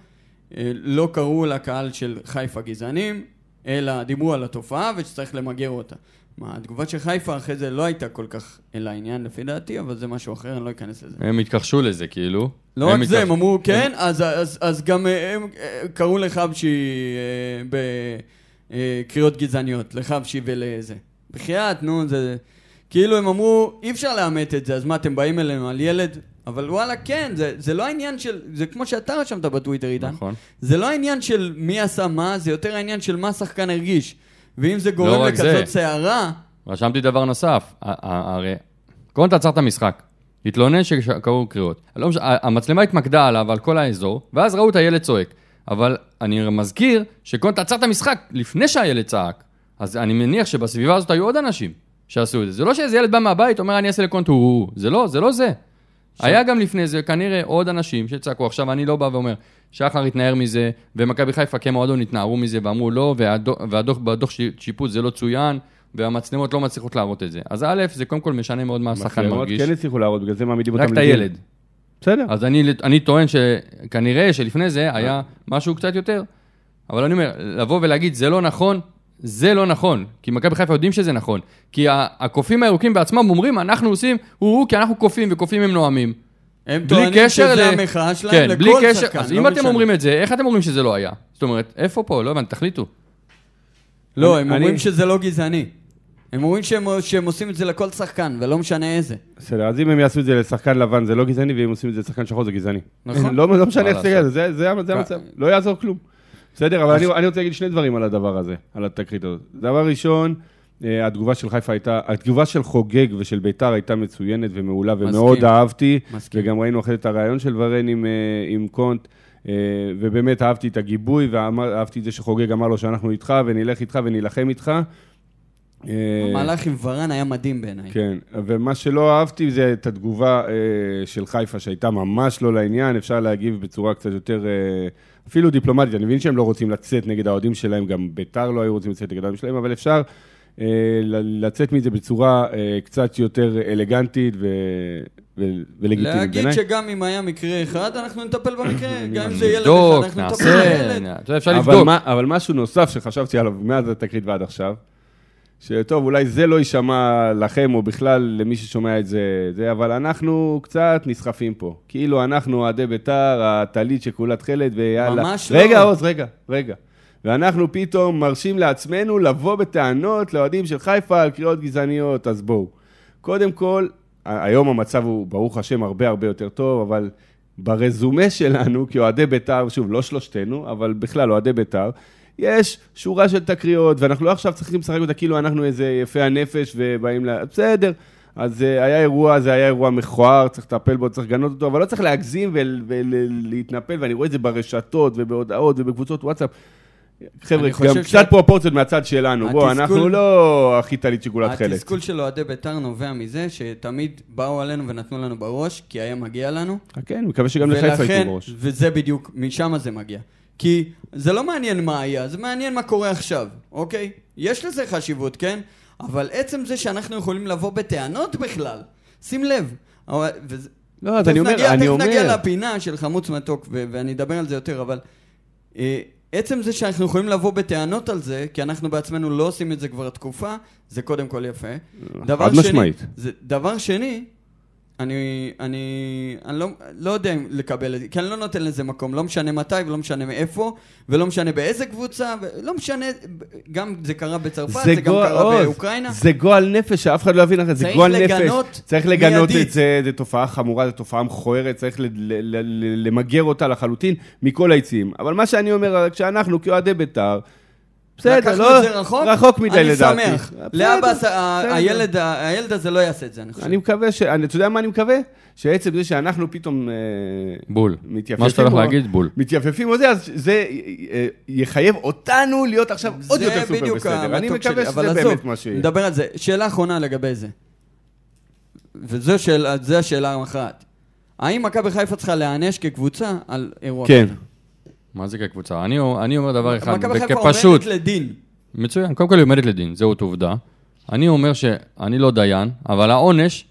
אה, לא קראו לקהל של חיפה גזענים, אלא דיברו על התופעה ושצריך למגר אותה. מה, התגובה של חיפה אחרי זה לא הייתה כל כך אל העניין לפי דעתי, אבל זה משהו אחר, אני לא אכנס לזה. הם התכחשו לזה, כאילו. לא רק זה, הם אמרו כן, אז, אז, אז גם אה, הם אה, קראו לחבשי אה, בקריאות גזעניות, לחבשי ולזה. בחייאת, נו, זה... כאילו הם אמרו, אי אפשר לאמת את זה, אז מה, אתם באים אלינו על ילד? אבל וואלה, כן, זה, זה לא העניין של... זה כמו שאתה רשמת בטוויטר, עידן. נכון. זה לא העניין של מי עשה מה, זה יותר העניין של מה השחקן הרגיש. ואם זה גורם רק לכזאת. סערה, רשמתי דבר נוסף, הרי קונט עצר את המשחק, התלונן שקראו קריאות. לא ה- המצלמה התמקדה עליו, על כל האזור, ואז ראו את הילד צועק. אבל אני מזכיר שקונט עצר את המשחק לפני שהילד צעק. אז אני מניח שבסביבה הזאת היו עוד אנשים שעשו את זה. זה לא שאיזה ילד בא מהבית, אומר אני אעשה לקונט הוא. זה לא, זה לא זה. היה גם לפני זה כנראה עוד אנשים שצעקו. עכשיו, אני לא בא ואומר, שחר התנער מזה, ומכבי חיפה כמועדון התנערו מזה ואמרו לא, והדוח, והדוח שיפוט זה לא צוין, והמצלמות לא מצליחות להראות את זה. אז א', זה קודם כל משנה מאוד מה השחקן מצלמות מרגיש. כן הצליחו להראות, בגלל זה מעמידים אותם רק את לדין. הילד. בסדר. אז אני, אני טוען שכנראה שלפני זה היה משהו קצת יותר. אבל אני אומר, לבוא ולהגיד זה לא נכון, זה לא נכון. כי מכבי חיפה יודעים שזה נכון. כי הקופים הירוקים בעצמם אומרים, אנחנו עושים הוא-הוא כי אנחנו קופים, וקופים הם נואמים. הם בלי טוענים שזה ל- המחאה שלהם כן, לכל בלי קשר, שחקן. אז לא אם אתם משנה. אומרים את זה, איך אתם אומרים שזה לא היה? זאת אומרת, איפה פה? לא הבנתי, תחליטו. לא, אני- הם אומרים אני- שזה לא גזעני. הם אומרים שהם, שהם עושים את זה לכל שחקן, ולא משנה איזה. בסדר, אז אם הם יעשו את זה לשחקן לבן זה לא גזעני, ואם עושים את זה לשחקן שחור זה גזעני. נכון. לא לא משנה איך זה? זה- זה זה המצב, לא יעזור כלום. בסדר, אבל אני אני רוצה להגיד שני דברים על הדבר הזה, על התקרית הזאת. דבר ראשון, אה, התגובה של חיפה הייתה, התגובה של חוגג ושל ביתר הייתה מצוינת ומעולה ומאוד. אהבתי, מסכים. וגם ראינו אחרי את הרעיון של ורן עם, אה, עם קונט, אה, ובאמת אהבתי את הגיבוי, ואהבתי את זה שחוגג אמר לו שאנחנו איתך ונלך איתך ונילחם איתך. אה, המהלך עם ורן היה מדהים בעיניי. כן, ומה שלא אהבתי זה את התגובה אה, של חיפה, שהייתה ממש לא לעניין, אפשר להגיב בצורה קצת יותר, אה, אפילו דיפלומטית. אני מבין שהם לא רוצים לצאת נגד האוהדים שלהם, גם ביתר לא היו רוצים לצאת נגד האוהדים שלהם, אבל אפשר לצאת מזה בצורה קצת יותר אלגנטית ו... ולגיטימית להגיד בעיניי. שגם אם היה מקרה אחד, אנחנו נטפל במקרה. גם אם זה ילד אחד, אנחנו נטפל בילד. אפשר לבדוק. אבל משהו נוסף שחשבתי עליו מאז התקרית ועד עכשיו, שטוב, אולי זה לא יישמע לכם, או בכלל למי ששומע את זה, זה, אבל אנחנו קצת נסחפים פה. כאילו אנחנו אוהדי בית"ר, הטלית שכולה תכלת, ויאללה. ממש לא. רגע, עוז, רגע, רגע. ואנחנו פתאום מרשים לעצמנו לבוא בטענות לאוהדים של חיפה על קריאות גזעניות, אז בואו. קודם כל, היום המצב הוא, ברוך השם, הרבה הרבה יותר טוב, אבל ברזומה שלנו, כאוהדי בית"ר, שוב, לא שלושתנו, אבל בכלל אוהדי בית"ר, יש שורה של תקריות, ואנחנו לא עכשיו צריכים לשחק אותה כאילו אנחנו איזה יפי הנפש ובאים ל... בסדר, אז אה, היה אירוע, זה היה אירוע מכוער, צריך לטפל בו, צריך לגנות אותו, אבל לא צריך להגזים ול- ולהתנפל, ואני רואה את זה ברשתות ובהודעות ובקבוצות וואטסאפ. חבר'ה, גם ש- קצת פרופורציות מהצד שלנו, בוא, התסכול- אנחנו לא הכי טלית שגולת חלק. התסכול של אוהדי בית"ר נובע מזה שתמיד באו עלינו ונתנו לנו בראש, כי היה מגיע לנו. כן, מקווה שגם לחיפה ייתנו בראש. וזה בדיוק, משם זה מגיע. כי זה לא מעניין מה היה, זה מעניין מה קורה עכשיו, אוקיי? יש לזה חשיבות, כן? אבל עצם זה שאנחנו יכולים לבוא בטענות בכלל, שים לב. וזה- לא, אז אני אומר, נגיע- אני תכף נגיע אומר, לפינה של חמוץ מתוק, ו- ואני אדבר על זה יותר, אבל... אה, עצם זה שאנחנו יכולים לבוא בטענות על זה, כי אנחנו בעצמנו לא עושים את זה כבר תקופה, זה קודם כל יפה. חד משמעית. זה, דבר שני, אני, אני, אני לא, לא יודע אם לקבל את זה, כי אני לא נותן לזה מקום, לא משנה מתי ולא משנה מאיפה, ולא משנה באיזה קבוצה, ולא משנה, גם זה קרה בצרפת, זה, גם גועל- קרה עוז, באוקראינה. זה גועל נפש, שאף אחד לא יבין אחרת, זה צריך גועל נפש. לגנות צריך לגנות מיידית. את זה, זו תופעה חמורה, זו תופעה מכוערת, צריך ל- ל- ל- למגר אותה לחלוטין מכל היציעים. אבל מה שאני אומר, כשאנחנו כאוהדי בית"ר, בסדר, לקחנו לא, את זה רחוק, רחוק מדי אני לדעתי. שמח. הס- ה- בסדר. הילד, הילד הזה לא יעשה את זה, אני חושב. אני מקווה ש... אני- אתה יודע מה אני מקווה? שעצם זה שאנחנו פתאום אה, בול. מתייפפים... מה שאתה הולך להגיד, בול. מתייפפים או זה, אז זה אה, יחייב אותנו להיות עכשיו עוד יותר סופר בסדר. אני מקווה שזה באמת מה שיהיה. נדבר על זה. שאלה אחרונה לגבי זה. וזו שאלה, זו השאלה המכרעת. האם מכבי חיפה צריכה להיענש כקבוצה על אירוע כן. כזה? מה זה כקבוצה? אני, אני אומר דבר אחד, מכבי חיפה עומדת לדין. מצוין, קודם כל היא עומדת לדין, זהות עובדה. אני אומר שאני לא דיין, אבל העונש,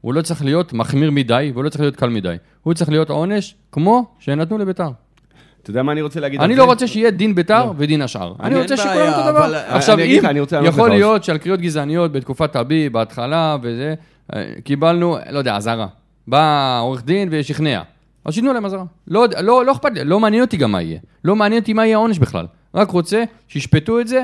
הוא לא צריך להיות מחמיר מדי, והוא לא צריך להיות קל מדי. הוא צריך להיות עונש כמו שנתנו לביתר. אתה יודע מה אני רוצה להגיד אני? לא רוצה שיהיה דין ביתר ודין השאר. אני רוצה שכולם אותו דבר. עכשיו, אם יכול להיות שעל קריאות גזעניות בתקופת הבי, בהתחלה וזה, אה, קיבלנו, לא יודע, אזהרה. בא עורך דין ושכנע. אז שייתנו להם אזהרה. לא, לא, לא אכפת לי, לא מעניין אותי גם מה יהיה. לא מעניין אותי מה יהיה העונש בכלל. רק רוצה שישפטו את זה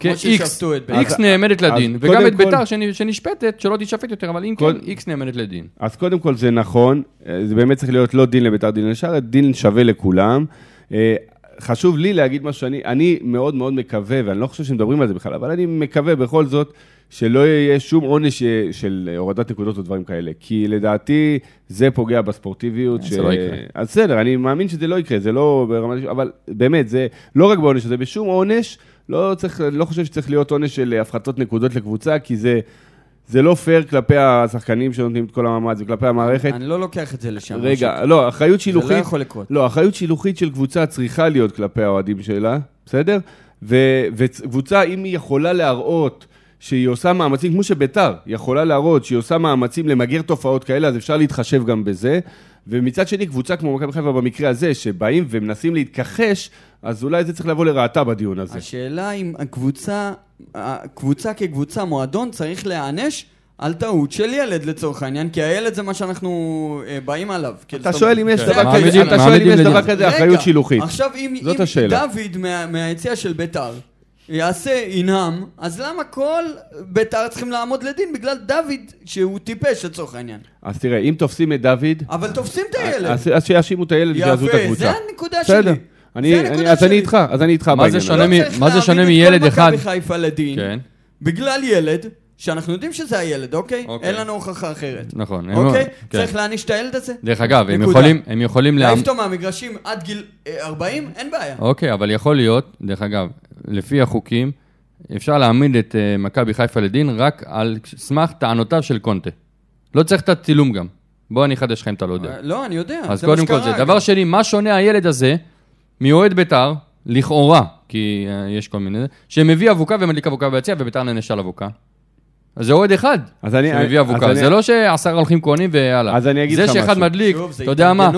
כמו כ-X. ששפטו את בית"ר. X נעמדת לדין. וגם את כל- ביתר שנ- שנשפטת, שלא תישפט יותר, אבל אם כן, X נעמדת לדין. אז קודם כל זה נכון, אה, זה באמת צריך להיות לא דין לביתר דין לשאר, דין שווה לכולם. אה, חשוב לי להגיד משהו שאני, אני מאוד מאוד מקווה, ואני לא חושב שמדברים על זה בכלל, אבל אני מקווה בכל זאת שלא יהיה שום עונש של הורדת נקודות או דברים כאלה, כי לדעתי זה פוגע בספורטיביות. זה לא יקרה. אז בסדר, אני מאמין שזה לא יקרה, זה לא ברמת... אבל באמת, זה לא רק בעונש הזה, בשום עונש, לא, צריך, לא חושב שצריך להיות עונש של הפחתות נקודות לקבוצה, כי זה... זה לא פייר כלפי השחקנים שנותנים את כל המאמץ וכלפי המערכת. אני לא לוקח את זה לשם. רגע, לא, אחריות זה שילוחית... לא יכול לקרות. לא, אחריות שילוחית של קבוצה צריכה להיות כלפי האוהדים שלה, בסדר? וקבוצה, אם היא יכולה להראות שהיא עושה מאמצים, כמו שביתר יכולה להראות שהיא עושה מאמצים למגר תופעות כאלה, אז אפשר להתחשב גם בזה. ומצד שני, קבוצה כמו מכבי חיפה במקרה הזה, שבאים ומנסים להתכחש, אז אולי זה צריך לבוא לרעתה בדיון הזה. השאלה אם הקבוצה, הקבוצה כקבוצה, מועדון, צריך להיענש על טעות של ילד לצורך העניין, כי הילד זה מה שאנחנו אה, באים עליו. כאילו, אתה זאת שואל אם יש זה דבר. כזה, אתה שואל אם יש דבר. כזה אחריות שילוחית. עכשיו, אם. דוד מה, מהיציע של ביתר יעשה ינהם, אז למה כל ביתר צריכים לעמוד לדין בגלל דוד שהוא טיפש לצורך העניין? אז תראה, אם תופסים את דוד, אבל תופסים את הילד. אז אז שיאשימו את הילד ויעזבו את יפה, הקבוצה. זה הנקודה שלי. בסדר. אני- אני- הנקודה אז אני שלי. איתך, אז אני איתך מה בעניין לא צריך מה זה שונה להעמיד מילד את כל אחד? מכבי חיפה לדין, כן. בגלל ילד, שאנחנו יודעים שזה הילד, אוקיי? אוקיי. אין לנו הוכחה אחרת. נכון. אוקיי? כן. צריך להעניש את הילד הזה? דרך אגב, הם. יכולים, הם יכולים להעיף. אותו מהמגרשים עד גיל אה, 40? אין בעיה. אוקיי, אבל יכול להיות, דרך אגב, לפי החוקים, אפשר להעמיד את אה, מכבי חיפה לדין רק על סמך טענותיו של קונטה. לא צריך את הצילום גם. בוא אני אחדש לך אם אתה לא יודע. אה, לא, אני יודע. אז קודם כל זה. דבר. שני, מה שונה הילד הזה מאוהד בית"ר, לכאורה, כי אה, יש כל מיני, שמביא אבוקה ומדליק אבוקה ביציע ובית"ר נענשה על אבוקה. אז זה אוהד אחד אז אני- שמביא אבוקה, זה לא שעשרה הולכים כהנים ויאללה. אז אני אגיד זה לך שאחד משהו. מדליק, שוב, זה אתה יודע מה.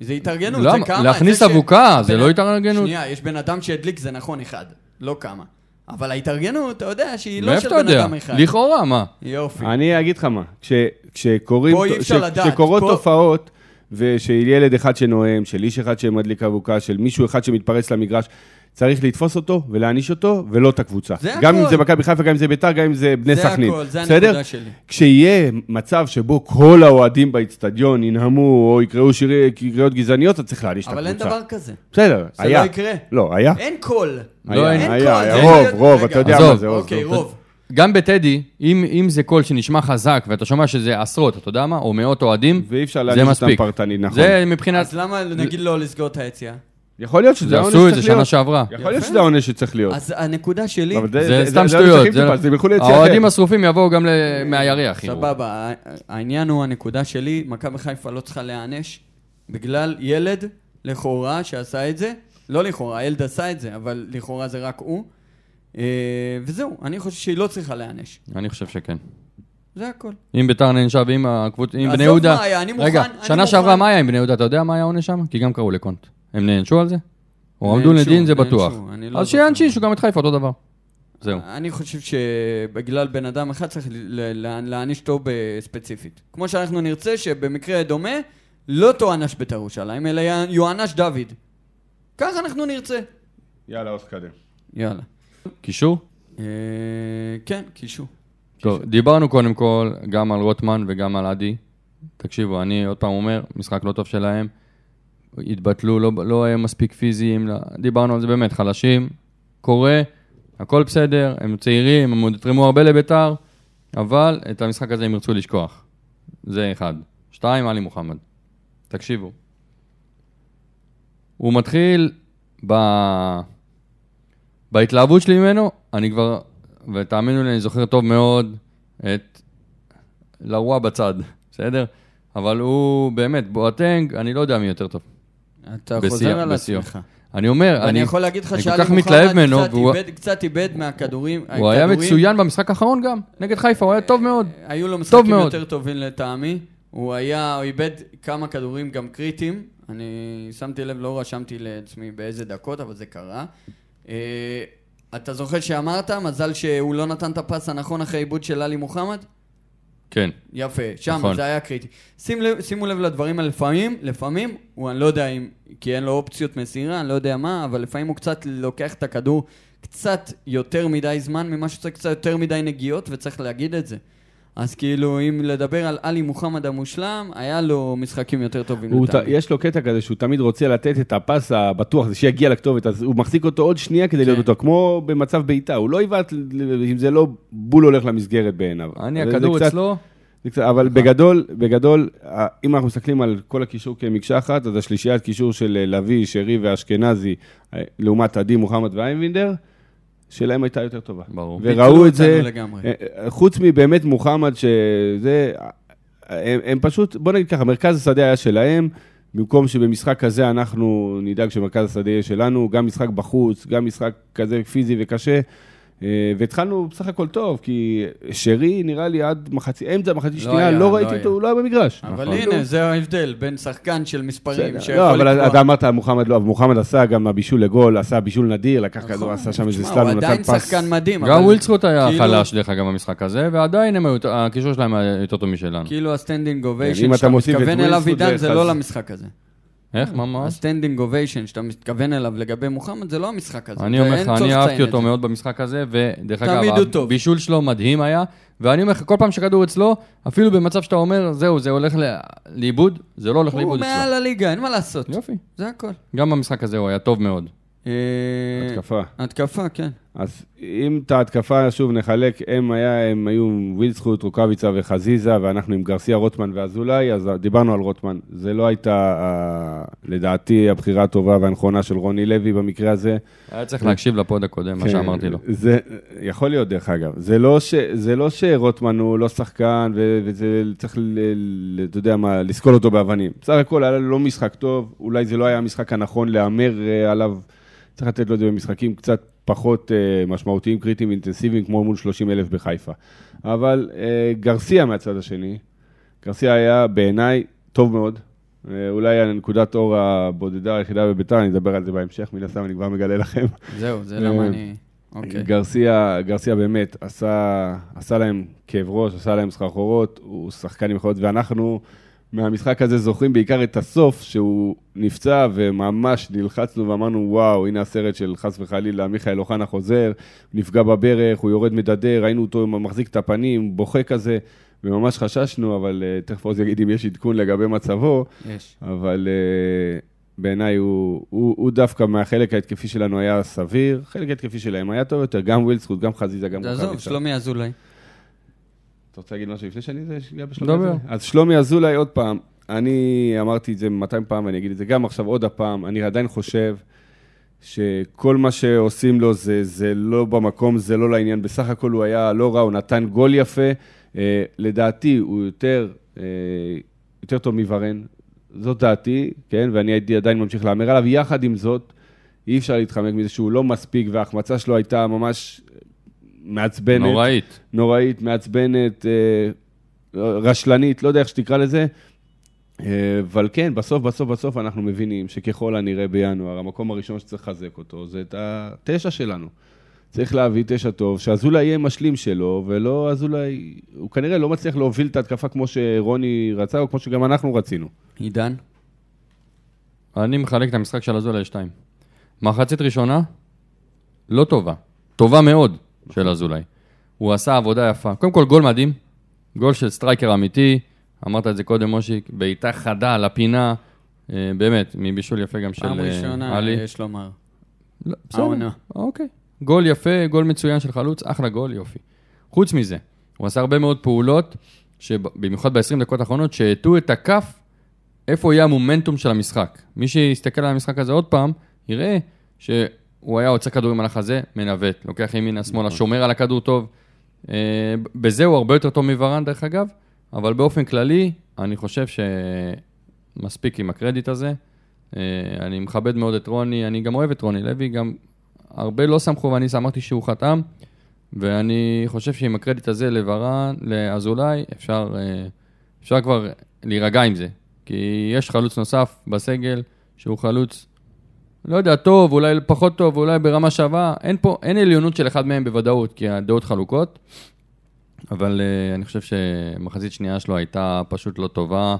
זה התארגנות? זה כמה... להכניס זה אבוקה, זה לא התארגנות. שנייה, יש בן אדם שהדליק, זה נכון, אחד. לא כמה. אבל ההתארגנות, אתה יודע שהיא לא של בן? אדם אחד. לכאורה, מה? יופי. אני אגיד לך מה, כש, כשקורים, פה אי אפשר לדעת, כשקורות תופעות, ושל ילד אחד שנואם, של איש אחד שמדליק אבוקה, של מישהו אחד שמתפרץ למגרש, צריך לתפוס אותו ולהעניש אותו, ולא את הקבוצה. זה גם הכל. אם זה מכבי חיפה, גם אם זה ביתר, גם אם זה בני זה סכנין. הכל, זה בסדר? הנקודה שלי. כשיהיה מצב שבו כל האוהדים באיצטדיון ינהמו או יקראו שירי, קריאות גזעניות, אז צריך להעניש את אבל הקבוצה. אין דבר כזה. בסדר, זה היה. לא יקרה. לא, היה. אין קול. לא, אין היה, קול, היה זה רוב, רוב, אתה יודע. מה זה, עוז. אוקיי, טוב. רוב. גם בטדי, אם, אם זה קול שנשמע חזק, ואתה שומע שזה עשרות, אתה יודע מה? או מאות אוהדים, ואי אפשר זה להגיד אותם מספיק. פרטנית, נכון. זה מבחינת... אז למה נגיד לא לסגור את היציאה? יכול להיות שזה העונש עשו את זה שצריך שנה להיות. שעברה. יכול להיות. שזה העונש שצריך להיות. אז הנקודה שלי... זה סתם שטויות. ליציאה האוהדים. השרופים יבואו גם מהירח. סבבה, העניין הוא, הנקודה שלי, מכבי חיפה לא צריכה להיענש בגלל ילד, לכאורה, שעשה את זה. לא לכאורה, הילד עשה את זה, אבל לכאורה זה רק הוא. אה, וזהו, אני חושב שהיא לא צריכה להיענש. אני חושב שכן. זה הכל. אם ביתר נענשה ואם עזוב בני יהודה... מה היה, אני מוכן, רגע, שנה. שעברה מה היה עם בני יהודה? אתה יודע מה היה העונש שם? כי גם קראו לקונט. הם נענשו על זה? או עמדו נענשו, לדין זה בטוח. לא אז זוכר. שיענשישו גם את חיפה אותו דבר. זהו. אני חושב שבגלל בן אדם אחד צריך להעניש אותו בספציפית. כמו שאנחנו נרצה שבמקרה דומה, לא תוענש בית"ר ירושלים, אלא י- יוענש דוד. ככה אנחנו נרצה. יאללה, עוז קדם. יאללה. קישור? אה, כן, קישור. טוב, דיברנו קודם כל גם על רוטמן וגם על עדי. תקשיבו, אני עוד פעם אומר, משחק לא טוב שלהם. התבטלו, לא, לא היו מספיק פיזיים, לא, דיברנו על זה באמת, חלשים, קורה, הכל בסדר, הם צעירים, הם עוד יתרמו הרבה לביתר, אבל את המשחק הזה הם ירצו לשכוח. זה אחד. שתיים, עלי מוחמד. תקשיבו. הוא מתחיל ב... בהתלהבות שלי ממנו, אני כבר, ותאמינו לי, אני זוכר טוב מאוד את לרוע בצד, בסדר? אבל הוא באמת, בואטנג, אני לא יודע מי יותר טוב. אתה בשיח, חוזר על בשיח. עצמך. אני אומר, ואני אני, יכול להגיד לך אני שאלי מוחמד ממנו, קצת והוא- איבד- קצת איבד מהכדורים. הוא היה הכדורים- מצוין במשחק האחרון גם, נגד חיפה, הוא היה טוב מאוד. היו לו משחקים מאוד. יותר טובים לטעמי. הוא היה, הוא איבד כמה כדורים גם קריטיים. אני שמתי לב, לא רשמתי לעצמי באיזה דקות, אבל זה קרה. אה, אתה זוכר שאמרת, מזל שהוא לא נתן את הפס הנכון אחרי עיבוד של עלי מוחמד? כן. יפה, שם נכון. זה היה קריטי. שים לב, שימו לב לדברים האלה, לפעמים, לפעמים, הוא, אני לא יודע אם, כי אין לו אופציות מסירה, אני לא יודע מה, אבל לפעמים הוא קצת לוקח את הכדור קצת יותר מדי זמן ממה שצריך, קצת יותר מדי נגיעות, וצריך להגיד את זה. אז כאילו, אם לדבר על עלי מוחמד המושלם, היה לו משחקים יותר טובים ת- לטעמי. יש לו קטע כזה שהוא תמיד רוצה לתת את הפס הבטוח, זה שיגיע לכתובת, אז הוא מחזיק אותו עוד שנייה כדי להיות כן. בטוח, כמו במצב בעיטה, הוא לא יבעט אם זה לא בול הולך למסגרת בעיניו. אני, הכדור קצת- אצלו, קצת- אבל בגדול, בגדול, ה- אם אנחנו מסתכלים על כל הקישור כמקשה אחת, אז השלישיית קישור של לביא, שרי ואשכנזי, אה, לעומת עדי, מוחמד ואייבינדר, שלהם הייתה יותר טובה. ברור. וראו את זה, לגמרי. אה, אה, חוץ מבאמת מוחמד, שזה, הם, הם פשוט, בוא נגיד ככה, מרכז השדה היה שלהם, במקום שבמשחק כזה אנחנו נדאג שמרכז השדה יהיה שלנו, גם משחק בחוץ, גם משחק כזה פיזי וקשה. אה, והתחלנו בסך הכל טוב, כי שרי נראה לי עד מחצי, אמצע מחצי שנייה, היה, לא לא ראיתי. אותו, הוא לא היה במגרש. אבל נכון. הנה, זה ההבדל בין שחקן של מספרים. שיכול לא, אבל. אתה אמרת מוחמד לא, אבל מוחמד עשה גם הבישול לגול, עשה בישול נדיר, לקח נכון. כדור, עשה שם איזה סלאם, הוא נתן עדיין פס. שחקן מדהים, גם ווילצרוט היה כאילו- חלש דרך אגב במשחק הזה, ועדיין הקישור שלהם היה יותר טוב משלנו. כאילו הסטנדינג כן, אם אוביישן אתה שאתה מתכוון אליו עידן, זה לא למשחק הזה. איך? מה, מה? הסטנדינג אוביישן שאתה מתכוון אליו לגבי מוחמד, זה לא המשחק הזה. אני אומר לך, אני אהבתי אותו. מאוד במשחק הזה, ודרך תמיד אגב, הוא טוב. הבישול שלו מדהים היה, ואני אומר לך, כל פעם שכדור אצלו, אפילו במצב שאתה אומר, זהו, זה הולך ל- לאיבוד, זה לא הולך הוא לאיבוד מעל אצלו. הליגה, אין מה לעשות. יופי. זה הכל. גם במשחק הזה הוא היה טוב מאוד. אה, התקפה. התקפה, כן. אז אם את ההתקפה שוב נחלק, הם, היה, הם היו ווילסחוט, רוקאביצה וחזיזה, ואנחנו עם גרסיה, רוטמן ואזולאי, אז דיברנו על רוטמן. זה לא הייתה, אה, לדעתי, הבחירה הטובה והנכונה של רוני לוי במקרה הזה. היה צריך להקשיב לפוד הקודם, מה כן, שאמרתי לו. זה יכול להיות, דרך אגב. זה לא, ש, זה לא שרוטמן הוא לא שחקן, ו, וזה צריך, ל, ל, אתה יודע מה, לסקול אותו באבנים. בסך הכל היה לו לא משחק טוב, אולי זה לא היה המשחק הנכון להמר אה, עליו. צריך לתת לו את זה במשחקים קצת פחות אה, משמעותיים, קריטיים, אינטנסיביים, כמו מול 30 אלף בחיפה. אבל אה, גרסיה מהצד השני, גרסיה היה בעיניי טוב מאוד. אה, אולי הנקודת אור הבודדה היחידה בביתר, אני אדבר על זה בהמשך, מן הסתם אני כבר מגלה לכם. זהו, זה למה אני... אוקיי. גרסיה, גרסיה באמת עשה, עשה להם כאב ראש, עשה להם סחרחורות, הוא שחקן עם יכולות, ואנחנו מהמשחק הזה זוכרים בעיקר את הסוף, שהוא נפצע וממש נלחצנו ואמרנו, וואו, הנה הסרט של חס וחלילה, מיכאל אוחנה חוזר, נפגע בברך, הוא יורד מדדר, ראינו אותו מחזיק את הפנים, בוכה כזה, וממש חששנו, אבל uh, תכף עוז יגיד אם יש עדכון לגבי מצבו, יש. אבל uh, בעיניי הוא, הוא, הוא דווקא מהחלק ההתקפי שלנו היה סביר, החלק ההתקפי שלהם היה טוב יותר, גם ווילסקוט, גם חזיזה, גם עזוב, רוקאביצה. שלומי אזולאי. אתה רוצה להגיד משהו לפני שאני אגע בשלומי. אזולאי? אז שלומי אזולאי, עוד פעם, אני אמרתי את זה 200 פעם, ואני אגיד את זה גם עכשיו עוד הפעם, אני עדיין חושב שכל מה שעושים לו זה, זה לא במקום, זה לא לעניין. בסך הכל הוא היה לא רע, הוא נתן גול יפה. אה, לדעתי, הוא יותר, אה, יותר טוב מוורן. זאת דעתי, כן? ואני הייתי עדיין ממשיך להמר עליו. יחד עם זאת, אי אפשר להתחמק מזה שהוא לא מספיק, וההחמצה שלו הייתה ממש מעצבנת. נוראית. נוראית, מעצבנת, אה, רשלנית, לא יודע איך שתקרא לזה. אה, אבל כן, בסוף, בסוף, בסוף אנחנו מבינים שככל הנראה בינואר, המקום הראשון שצריך לחזק אותו זה את התשע שלנו. צריך להביא תשע טוב, שאזולאי יהיה משלים שלו, ולא אזולאי, הוא כנראה לא מצליח להוביל את ההתקפה כמו שרוני רצה, או כמו שגם אנחנו רצינו. עידן? אני מחלק את המשחק של אזולאי לשתיים. מחצית ראשונה, לא טובה. טובה מאוד של אזולאי. הוא עשה עבודה יפה. קודם כל, גול מדהים. גול של סטרייקר אמיתי. אמרת את זה קודם, מושיק. בעיטה חדה לפינה. אה, באמת, מבישול יפה גם של פעם אה, ראשונה, עלי. יש לומר. לא, בסדר. אוקיי. גול יפה, גול מצוין של חלוץ, אחלה גול, יופי. חוץ מזה, הוא עשה הרבה מאוד פעולות, במיוחד ב-20 דקות האחרונות, שהטו את הכף איפה יהיה המומנטום של המשחק. מי שיסתכל על המשחק הזה עוד פעם, יראה שהוא היה עוצר כדורים על החזה, מנווט, לוקח ימינה, שמאלה, שומר על הכדור טוב. אה, בזה הוא הרבה יותר טוב מוורן, דרך אגב, אבל באופן כללי, אני חושב שמספיק עם הקרדיט הזה. אה, אני מכבד מאוד את רוני, אני גם אוהב את רוני לוי, גם הרבה לא סמכו ואני אמרתי שהוא חתם, ואני חושב שעם הקרדיט הזה לוורן, לאזולאי, אפשר, אה, אפשר כבר להירגע עם זה. כי יש חלוץ נוסף בסגל, שהוא חלוץ, לא יודע, טוב, אולי פחות טוב, אולי ברמה שווה. אין פה, אין עליונות של אחד מהם בוודאות, כי הדעות חלוקות. אבל uh, אני חושב שמחצית שנייה שלו הייתה פשוט לא טובה.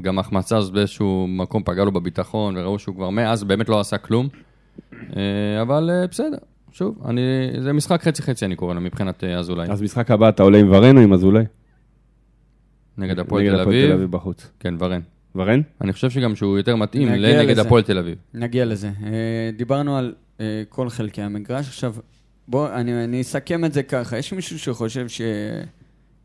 גם ההחמצה הזאת באיזשהו מקום פגע לו בביטחון, וראו שהוא כבר מאז באמת לא עשה כלום. Uh, אבל uh, בסדר, שוב, אני, זה משחק חצי-חצי, אני קורא לו, מבחינת uh, אזולאי. אז משחק הבא אתה עולה עם ורן או עם אזולאי? נגד הפועל נגד תל הפועל תל אביב. אביב בחוץ. כן, ורן. ורן? אני חושב שגם שהוא יותר מתאים לנגד. הפועל תל אביב. נגיע לזה. אה, דיברנו על אה, כל חלקי המגרש. עכשיו, בוא, אני, אני אסכם את זה ככה. יש מישהו שחושב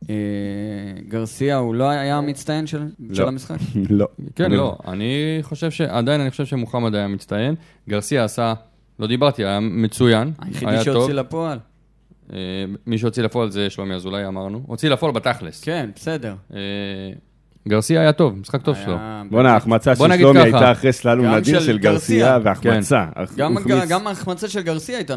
שגרסיה הוא לא היה המצטיין של, של לא. המשחק? לא. כן, אני- לא, אני חושב ש... עדיין אני חושב שמוחמד היה מצטיין. גרסיה עשה, לא דיברתי, היה מצוין. היחידי. שהוציא לפועל. אה, מי שהוציא לפועל זה שלומי אזולאי, אמרנו. הוציא לפועל בתכלס. כן, בסדר. אה, גרסיה היה טוב, משחק טוב שלו. בואנה, ההחמצה של שלומי. הייתה אחרי סללום נדיר של גרסיה. והחמצה. החמיץ. גם ההחמצה של גרסיה הייתה...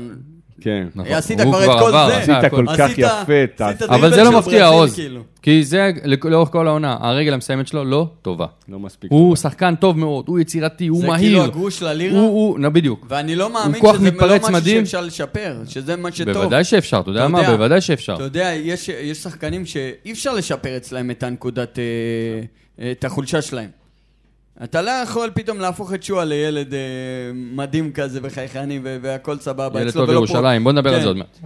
כן. נכון. עשית הוא כבר את כל עבר, זה. עשית. כל כך עשית- יפה, את ה- עשית אבל זה לא מפתיע, עוז. כאילו. כי זה לאורך כל העונה, הרגל המסיימת שלו לא טובה. לא מספיק הוא טוב. שחקן טוב מאוד, הוא יצירתי, הוא זה מהיר. כאילו הגרוש ללירה, הוא, הוא, נו, בדיוק. ואני לא מאמין שזה לא משהו מדהים. שאפשר לשפר, שזה מה שטוב. בוודאי שאפשר, אתה יודע מה? בוודאי שאפשר. אתה יודע, יש, יש שחקנים שאי אפשר לשפר אצלם את הנקודת, אה, אה, את החולשה שלהם. אתה לא יכול פתאום להפוך את שועה לילד אה, מדהים כזה וחייכני והכל סבבה ילד אצלו, טוב ולא בירושלים, בוא נדבר על כן. זה עוד מעט.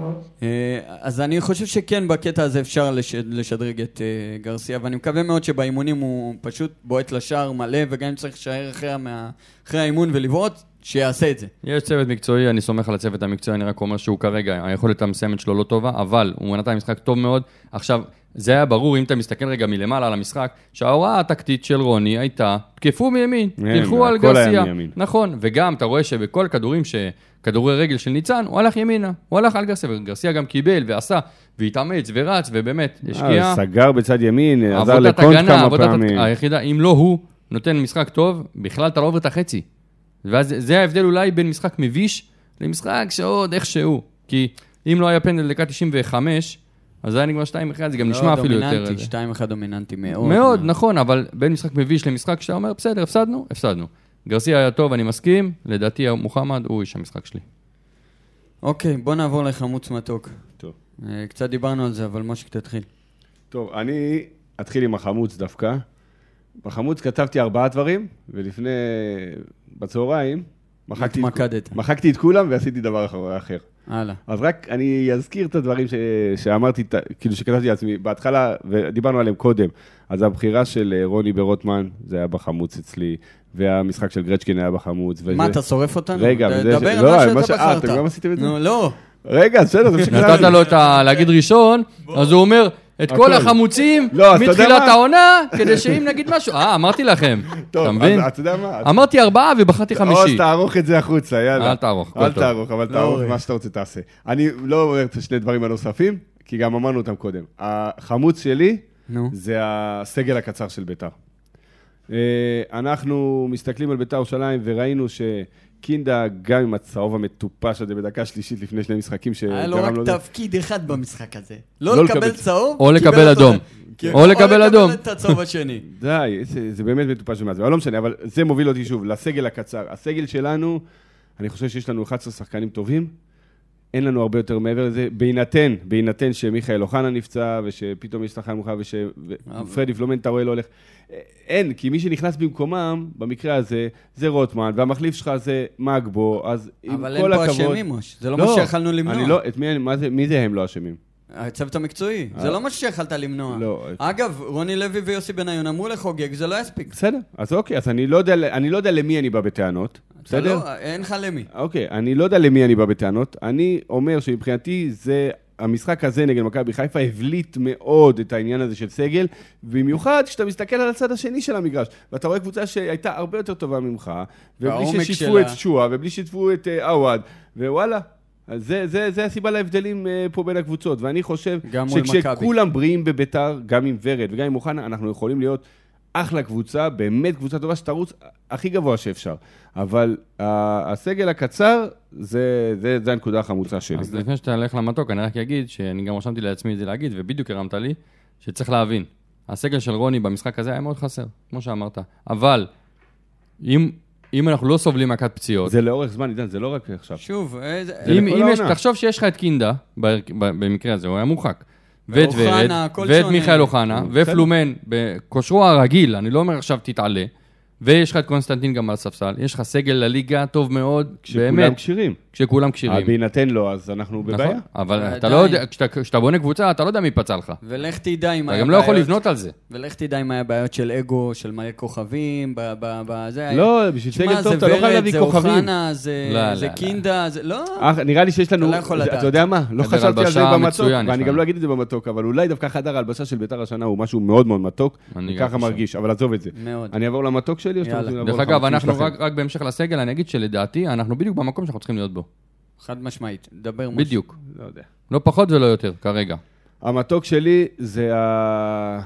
אה, אז אני חושב שכן, בקטע הזה אפשר לש... לשדרג את אה, גרסיה, ואני מקווה מאוד שבאימונים הוא פשוט בועט לשער מלא, וגם אם צריך להישאר אחרי, אחרי האימון ולבעוט, שיעשה את זה. יש צוות מקצועי, אני סומך על הצוות המקצועי, אני רק אומר שהוא כרגע, היכולת המסיימת שלו לא טובה, אבל הוא נתן משחק טוב מאוד. עכשיו, זה היה ברור, אם אתה מסתכל רגע מלמעלה על המשחק, שההוראה הטקטית של רוני הייתה, תקפו מימין, כן, תלכו על הכל היה גרסיה. מימין. נכון, וגם אתה רואה שבכל הכדורים, ש- כדורי רגל של ניצן, הוא הלך ימינה, הוא הלך על גרסיה, וגרסיה גם קיבל ועשה, והתאמץ ורץ, ובאמת, השקיע. אה, סגר בצד ימין, עזר לקונט הגנה, כמה עבודת פעמים. היחידה, אם לא הוא נותן משחק טוב, בכלל אתה לא עובר את החצי. ואז זה ההבדל אולי בין משחק מביש למשחק שעוד איכשהו. כי אם לא היה פנדל דקה 95, אז זה היה נגמר 2-1, זה גם נשמע אפילו יותר... דומיננטי, זה. 2-1 דומיננטי מאוד. מאוד, נכון, אבל בין משחק מביש למשחק שאתה אומר, בסדר, הפסדנו, הפסדנו. גרסיה היה טוב, אני מסכים, לדעתי מוחמד הוא איש המשחק שלי. אוקיי, בוא נעבור לחמוץ מתוק. טוב. אה, קצת דיברנו על זה, אבל מושיק תתחיל. טוב, אני אתחיל עם החמוץ דווקא. בחמוץ כתבתי ארבעה דברים, ולפני, בצהריים, מחקתי, את-. מחקתי את כולם ועשיתי דבר אחר- אחר. הלאה. אז רק אני אזכיר את הדברים ש... שאמרתי, כאילו שכתבתי לעצמי בהתחלה, ודיברנו עליהם קודם. אז הבחירה של אה, רוני ברוטמן, זה היה בחמוץ אצלי, והמשחק של גרצ'קין היה בחמוץ. וזה- מה, אתה שורף אותנו? רגע, ד- וזה ש- דבר על לא, מה מה שאתה אה, בחרת. אתם גם עשיתם את זה? נו, לא. רגע, בסדר, תמשיך נתת לו את ה... להגיד ראשון, אז הוא אומר, את כל הכל. החמוצים לא, מתחילת? העונה, כדי שאם נגיד משהו... אה, אמרתי לכם. טוב, אתה מבין? אז אתה יודע מה? אמרתי ארבעה ובחרתי חמישי. אז תערוך את זה החוצה, יאללה. אל תערוך, אל טוב. תערוך, אבל תערוך אורי. מה שאתה רוצה תעשה. אני לא אומר את השני דברים הנוספים, כי גם אמרנו אותם קודם. החמוץ שלי נו. זה הסגל הקצר של ביתר. אה, אנחנו מסתכלים על ביתר ירושלים וראינו שקינדה, גם עם הצהוב המטופש הזה בדקה שלישית לפני שני משחקים שגרם היה לו רק לו... תפקיד אחד במשחק הזה. לא לא לקבל צהוב, או קיבל לקבל. אדום. כן, או לקבל אדום. לקבל את הצהוב השני. די, זה, זה באמת מטופש ומעצבן, אבל לא משנה, אבל זה מוביל אותי שוב לסגל הקצר. הסגל שלנו, אני חושב שיש לנו 11 שחקנים טובים, אין לנו הרבה יותר מעבר לזה, בהינתן, בהינתן שמיכאל אוחנה נפצע, ושפתאום יש שחקן מוכר, ושפרדי פלומנטה רואה לא הולך. אין, כי מי שנכנס במקומם, במקרה הזה, זה רוטמן, והמחליף שלך זה מאגבו, אז עם אבל כל אין פה הכבוד... אשמים, מוש. זה לא מה שיכלנו למנוע. אני לא, את מי, אני- מה זה, מי זה הם לא אשמים? הצוות המקצועי, זה אה. לא מה שיכלת למנוע. לא. אגב, רוני לוי ויוסי בניון אמרו לחוגג, זה לא יספיק. בסדר, אז אוקיי, אז אני לא יודע, אני לא יודע למי אני בא בטענות, בסדר? לא- אין לך למי. אוקיי, אני לא יודע למי אני בא בטענות. אני אומר שמבחינתי זה... המשחק הזה נגד מכבי חיפה הבליט מאוד את העניין הזה של סגל, במיוחד כשאתה מסתכל על הצד השני של המגרש, ואתה רואה קבוצה שהייתה הרבה יותר טובה ממך, ובלי ששיתפו שלה. את שועה, ובלי ששיתפו את אה, עווד, ווואלה. אז זה, זה, זה הסיבה להבדלים אה, פה בין הקבוצות, ואני חושב. שכשכולם בריאים בביתר, גם עם ורד וגם עם אוחנה, אנחנו יכולים להיות אחלה קבוצה, באמת קבוצה טובה שתרוץ הכי גבוה שאפשר. אבל הסגל הקצר, זה, זה, זה הנקודה החמוצה שלי. אז לפני שאתה הולך למתוק, אני רק אגיד, שאני גם רשמתי לעצמי את זה להגיד, ובדיוק הרמת לי, שצריך להבין, הסגל של רוני במשחק הזה היה מאוד חסר, כמו שאמרת. אבל, אם, אם אנחנו לא סובלים מכת פציעות, זה לאורך זמן, עידן, זה לא רק עכשיו. שוב, איזה... זה אם, אם יש. תחשוב שיש לך את קינדה, ב- ב- במקרה הזה, הוא היה מורחק. ואת ורד, ואת. מיכאל אוחנה. ופלומן, בכושרו הרגיל, אני לא אומר עכשיו תתעלה, ויש לך את קונסטנטין גם על הספסל, יש לך סגל לליגה טוב מאוד, כשכולם באמת, כשירים. כשכולם כשירים. בהינתן לו, אז אנחנו בבעיה. נכון, אבל אתה ועדיין. לא יודע, כשאתה- בונה קבוצה, אתה לא יודע מי פצע לך. ולך תדע אם אתה היה גם לא יכול בעיות- לבנות על זה. ולך תדע אם היה בעיות של אגו, של מלא כוכבים, ב- ב- בזה. לא, בשביל סגל טוב זה אתה לא חייב ורד, להביא זה כוכבים. אוחנה, זה לא, זה לא, לא. קינדה, זה... לא. נראה לי שיש לנו, אתה לא יכול זה- לדעת. אתה יודע מה? לא חשבתי על זה במתוק, ואני. גם לא אגיד את זה במתוק, אבל אולי דווקא חדר ההלבשה של ביתר השנה הוא משהו מאוד מאוד מתוק, וככה. מרגיש, אבל עזוב את זה. מאוד. אני אעבור למתוק שלי, או שאתם. רוצים לעבור דרך אגב, לחמוצים אנחנו רק בהמשך לסגל, אני אגיד שלדעתי, אנחנו בדיוק במקום שאנחנו צריכים להיות בו. חד משמעית. דבר משה. בדיוק. לא יודע. לא פחות ולא יותר, כרגע. המתוק שלי זה ה...